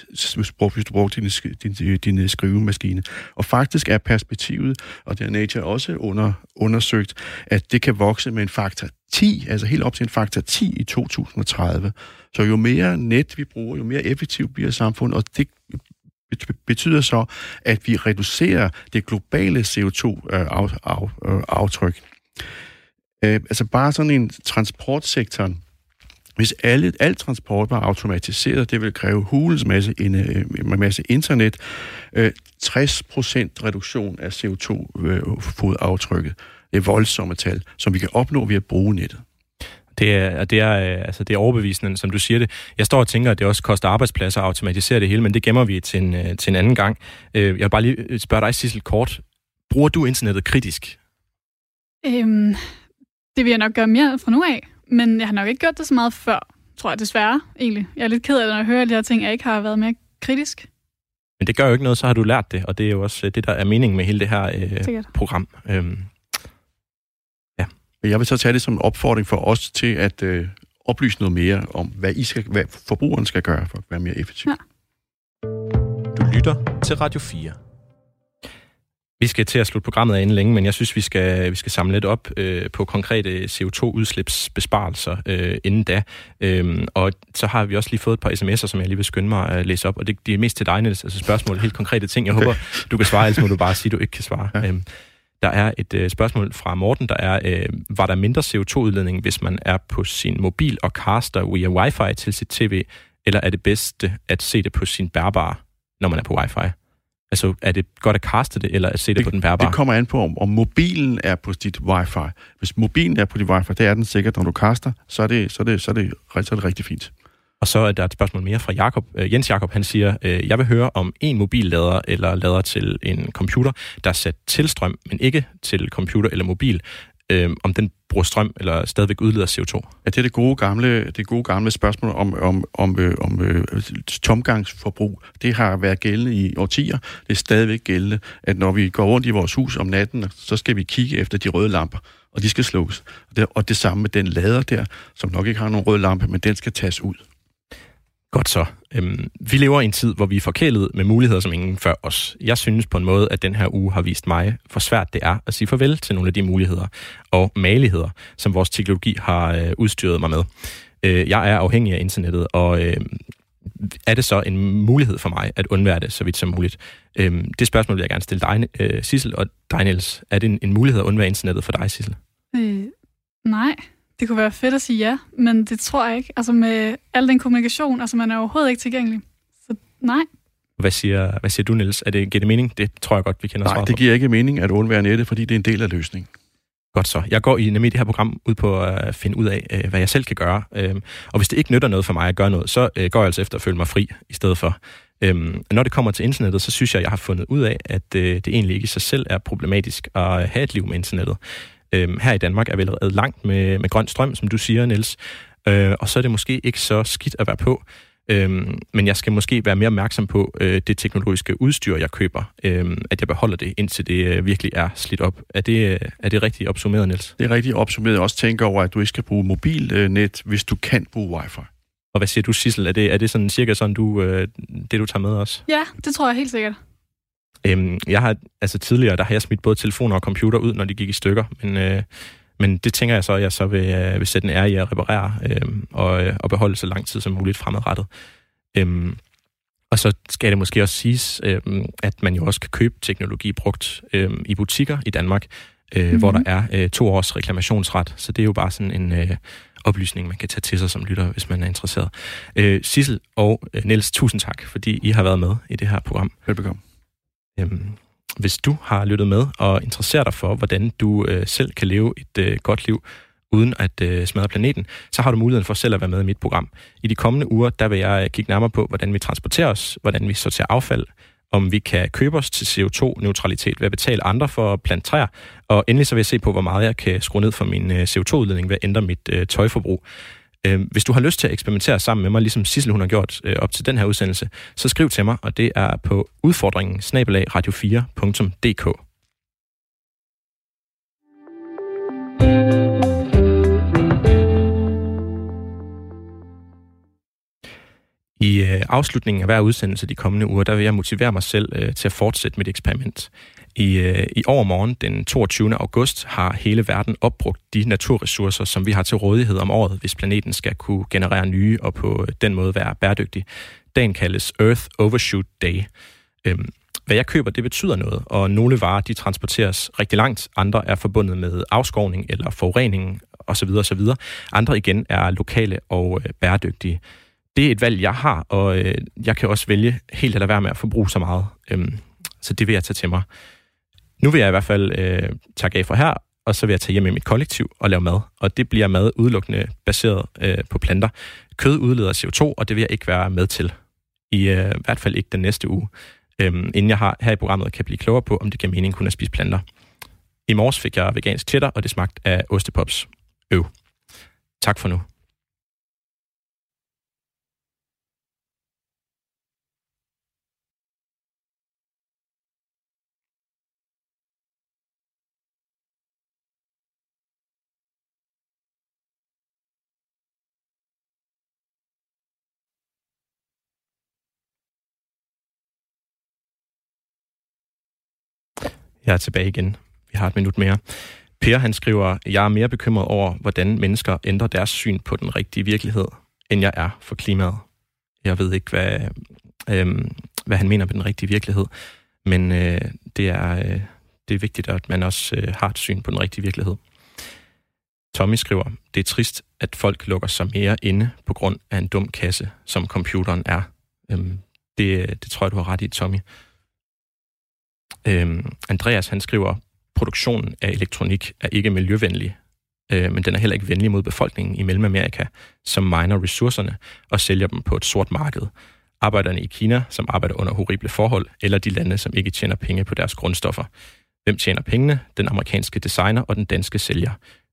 hvis du brugte din, din, din øh, skrivemaskine. Og faktisk er perspektivet, og det har Nature også under, undersøgt, at det kan vokse med en faktor 10, altså helt op til en faktor 10 i 2030. Så jo mere net vi bruger, jo mere effektivt bliver samfundet, og det betyder så, at vi reducerer det globale CO2-aftryk. Øh, øh, øh, altså bare sådan en transportsektor, hvis alle, alt transport var automatiseret, det vil kræve hulens masse, en, en masse internet, 60% reduktion af CO2-fodaftrykket. Det er voldsomme tal, som vi kan opnå ved at bruge nettet. Det er, det er, øh, altså, det er overbevisende, som du siger det. Jeg står og tænker, at det også koster arbejdspladser at automatisere det hele, men det gemmer vi til en, øh, til en anden gang. Øh, jeg vil bare lige spørge dig, Sissel, kort. Bruger du internettet kritisk? Øhm, det vil jeg nok gøre mere fra nu af, men jeg har nok ikke gjort det så meget før, tror jeg desværre egentlig. Jeg er lidt ked af det, når jeg hører de her ting, jeg ikke har været mere kritisk. Men det gør jo ikke noget, så har du lært det, og det er jo også det, der er meningen med hele det her øh, program. Øhm, jeg vil så tage det som en opfordring for os til at øh, oplyse noget mere om, hvad, I skal, hvad forbrugeren skal gøre for at være mere effektiv. Ja. Du lytter til Radio 4. Vi skal til at slutte programmet af inden længe, men jeg synes, vi skal, vi skal samle lidt op øh, på konkrete CO2-udslipsbesparelser øh, inden da. Øhm, og så har vi også lige fået et par sms'er, som jeg lige vil skynde mig at læse op, og det, det er mest til dig, Niels, altså spørgsmål, helt konkrete ting. Jeg okay. håber, du kan svare, ellers må du bare sige, at du ikke kan svare. Ja. Øhm, der er et øh, spørgsmål fra Morten, der er, øh, var der mindre CO2-udledning, hvis man er på sin mobil og caster via wifi til sit tv, eller er det bedste at se det på sin bærbare, når man er på wifi? Altså, er det godt at kaste det, eller at se det, det på den bærbare? Det kommer an på, om, om mobilen er på dit wifi. Hvis mobilen er på dit wifi, det er den sikkert, når du kaster, så er det, så er det, så er det, så er det rigtig fint. Og så er der et spørgsmål mere fra Jakob. Øh, Jens Jakob, han siger, øh, jeg vil høre om en mobillader eller lader til en computer, der er sat til strøm, men ikke til computer eller mobil, øh, om den bruger strøm eller stadigvæk udleder CO2? Ja, det er det gode gamle, det gode gamle spørgsmål om, om, om, øh, om øh, tomgangsforbrug. Det har været gældende i årtier. Det er stadigvæk gældende, at når vi går rundt i vores hus om natten, så skal vi kigge efter de røde lamper og de skal slukkes. Og det, og det samme med den lader der, som nok ikke har nogen rød lampe, men den skal tages ud. Godt så. Øhm, vi lever i en tid, hvor vi er forkælet med muligheder som ingen før os. Jeg synes på en måde, at den her uge har vist mig, hvor svært det er at sige farvel til nogle af de muligheder og maligheder, som vores teknologi har øh, udstyret mig med. Øh, jeg er afhængig af internettet, og øh, er det så en mulighed for mig at undvære det så vidt som muligt? Øh, det spørgsmål vil jeg gerne stille dig, øh, Sissel, og dig, Niels. Er det en, en mulighed at undvære internettet for dig, Sissel? Øh, nej. Det kunne være fedt at sige ja, men det tror jeg ikke. Altså med al den kommunikation, altså man er overhovedet ikke tilgængelig. Så nej. Hvad siger, hvad siger du, Niels? Er det, giver det mening? Det tror jeg godt, vi kender Nej, det giver ikke mening at undvære nettet, fordi det er en del af løsningen. Godt så. Jeg går i nemlig det her program ud på at finde ud af, øh, hvad jeg selv kan gøre. Øhm, og hvis det ikke nytter noget for mig at gøre noget, så øh, går jeg altså efter at føle mig fri i stedet for. Øhm, når det kommer til internettet, så synes jeg, at jeg har fundet ud af, at øh, det egentlig ikke i sig selv er problematisk at have et liv med internettet. Øhm, her i Danmark er vi allerede langt med, med grøn strøm, som du siger, Niels. Øh, og så er det måske ikke så skidt at være på. Øhm, men jeg skal måske være mere opmærksom på øh, det teknologiske udstyr, jeg køber. Øh, at jeg beholder det, indtil det øh, virkelig er slidt op. Er det, øh, er det rigtigt opsummeret, Niels? Det er rigtigt opsummeret. Også tænke over, at du ikke skal bruge mobilnet, hvis du kan bruge wifi. Og hvad siger du, Sissel? Er det, er det sådan cirka sådan, du, øh, det, du tager med os? Ja, det tror jeg helt sikkert. Øhm, jeg har, altså tidligere, der har jeg smidt både telefoner og computer ud, når de gik i stykker, men, øh, men det tænker jeg så, at jeg så vil, øh, vil sætte en ære i at reparere øh, og, øh, og beholde så lang tid som muligt fremadrettet. Øhm, og så skal det måske også siges, øh, at man jo også kan købe teknologi brugt øh, i butikker i Danmark, øh, mm-hmm. hvor der er øh, to års reklamationsret. Så det er jo bare sådan en øh, oplysning, man kan tage til sig som lytter, hvis man er interesseret. Øh, Sissel og øh, Niels, tusind tak, fordi I har været med i det her program. Velbekomme. Øhm, hvis du har lyttet med og interesserer dig for, hvordan du øh, selv kan leve et øh, godt liv uden at øh, smadre planeten, så har du muligheden for selv at være med i mit program. I de kommende uger, der vil jeg øh, kigge nærmere på, hvordan vi transporterer os, hvordan vi sorterer affald, om vi kan købe os til CO2-neutralitet ved at betale andre for at plante træer, og endelig så vil jeg se på, hvor meget jeg kan skrue ned for min øh, CO2-udledning ved at ændre mit øh, tøjforbrug. Øh, hvis du har lyst til at eksperimentere sammen med mig, ligesom Sissel hun har gjort øh, op til den her udsendelse, så skriv til mig, og det er på udfordringen radio4.dk. I øh, afslutningen af hver udsendelse de kommende uger, der vil jeg motivere mig selv øh, til at fortsætte mit eksperiment. I, øh, I overmorgen, den 22. august, har hele verden opbrugt de naturressourcer, som vi har til rådighed om året, hvis planeten skal kunne generere nye og på den måde være bæredygtig. Dagen kaldes Earth Overshoot Day. Øhm, hvad jeg køber, det betyder noget, og nogle varer de transporteres rigtig langt. Andre er forbundet med afskovning eller forurening osv. osv. Andre igen er lokale og øh, bæredygtige. Det er et valg, jeg har, og øh, jeg kan også vælge helt at være med at forbruge så meget. Øhm, så det vil jeg tage til mig. Nu vil jeg i hvert fald øh, takke af for her, og så vil jeg tage hjem i mit kollektiv og lave mad. Og det bliver mad udelukkende baseret øh, på planter. Kød udleder CO2, og det vil jeg ikke være med til. I øh, hvert fald ikke den næste uge. Øhm, inden jeg har, her i programmet kan blive klogere på, om det giver mening kun at spise planter. I morges fik jeg vegansk cheddar, og det smagte af ostepops. Øv. Tak for nu. Jeg er tilbage igen. Vi har et minut mere. Per han skriver, jeg er mere bekymret over, hvordan mennesker ændrer deres syn på den rigtige virkelighed, end jeg er for klimaet. Jeg ved ikke, hvad, øhm, hvad han mener med den rigtige virkelighed, men øh, det, er, øh, det er vigtigt, at man også øh, har et syn på den rigtige virkelighed. Tommy skriver, det er trist, at folk lukker sig mere inde på grund af en dum kasse, som computeren er. Øhm, det, øh, det tror jeg, du har ret i, Tommy. Øhm, Andreas han skriver, produktionen af elektronik er ikke miljøvenlig, øh, men den er heller ikke venlig mod befolkningen i Mellemamerika, som miner ressourcerne og sælger dem på et sort marked. Arbejderne i Kina, som arbejder under horrible forhold, eller de lande, som ikke tjener penge på deres grundstoffer. Hvem tjener pengene? Den amerikanske designer og den danske sælger.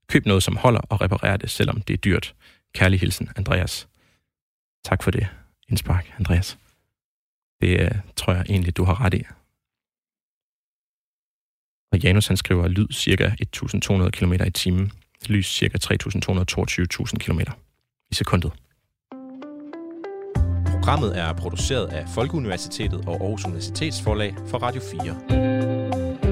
Køb noget, som holder, og reparer det, selvom det er dyrt. Kærlig hilsen, Andreas. Tak for det, indspark, Andreas. Det øh, tror jeg egentlig, du har ret i. Og Janus han skriver lyd cirka 1.200 km i timen, lys cirka 3.222.000 km i sekundet. Programmet er produceret af Folkeuniversitetet og Aarhus Universitetsforlag for Radio 4.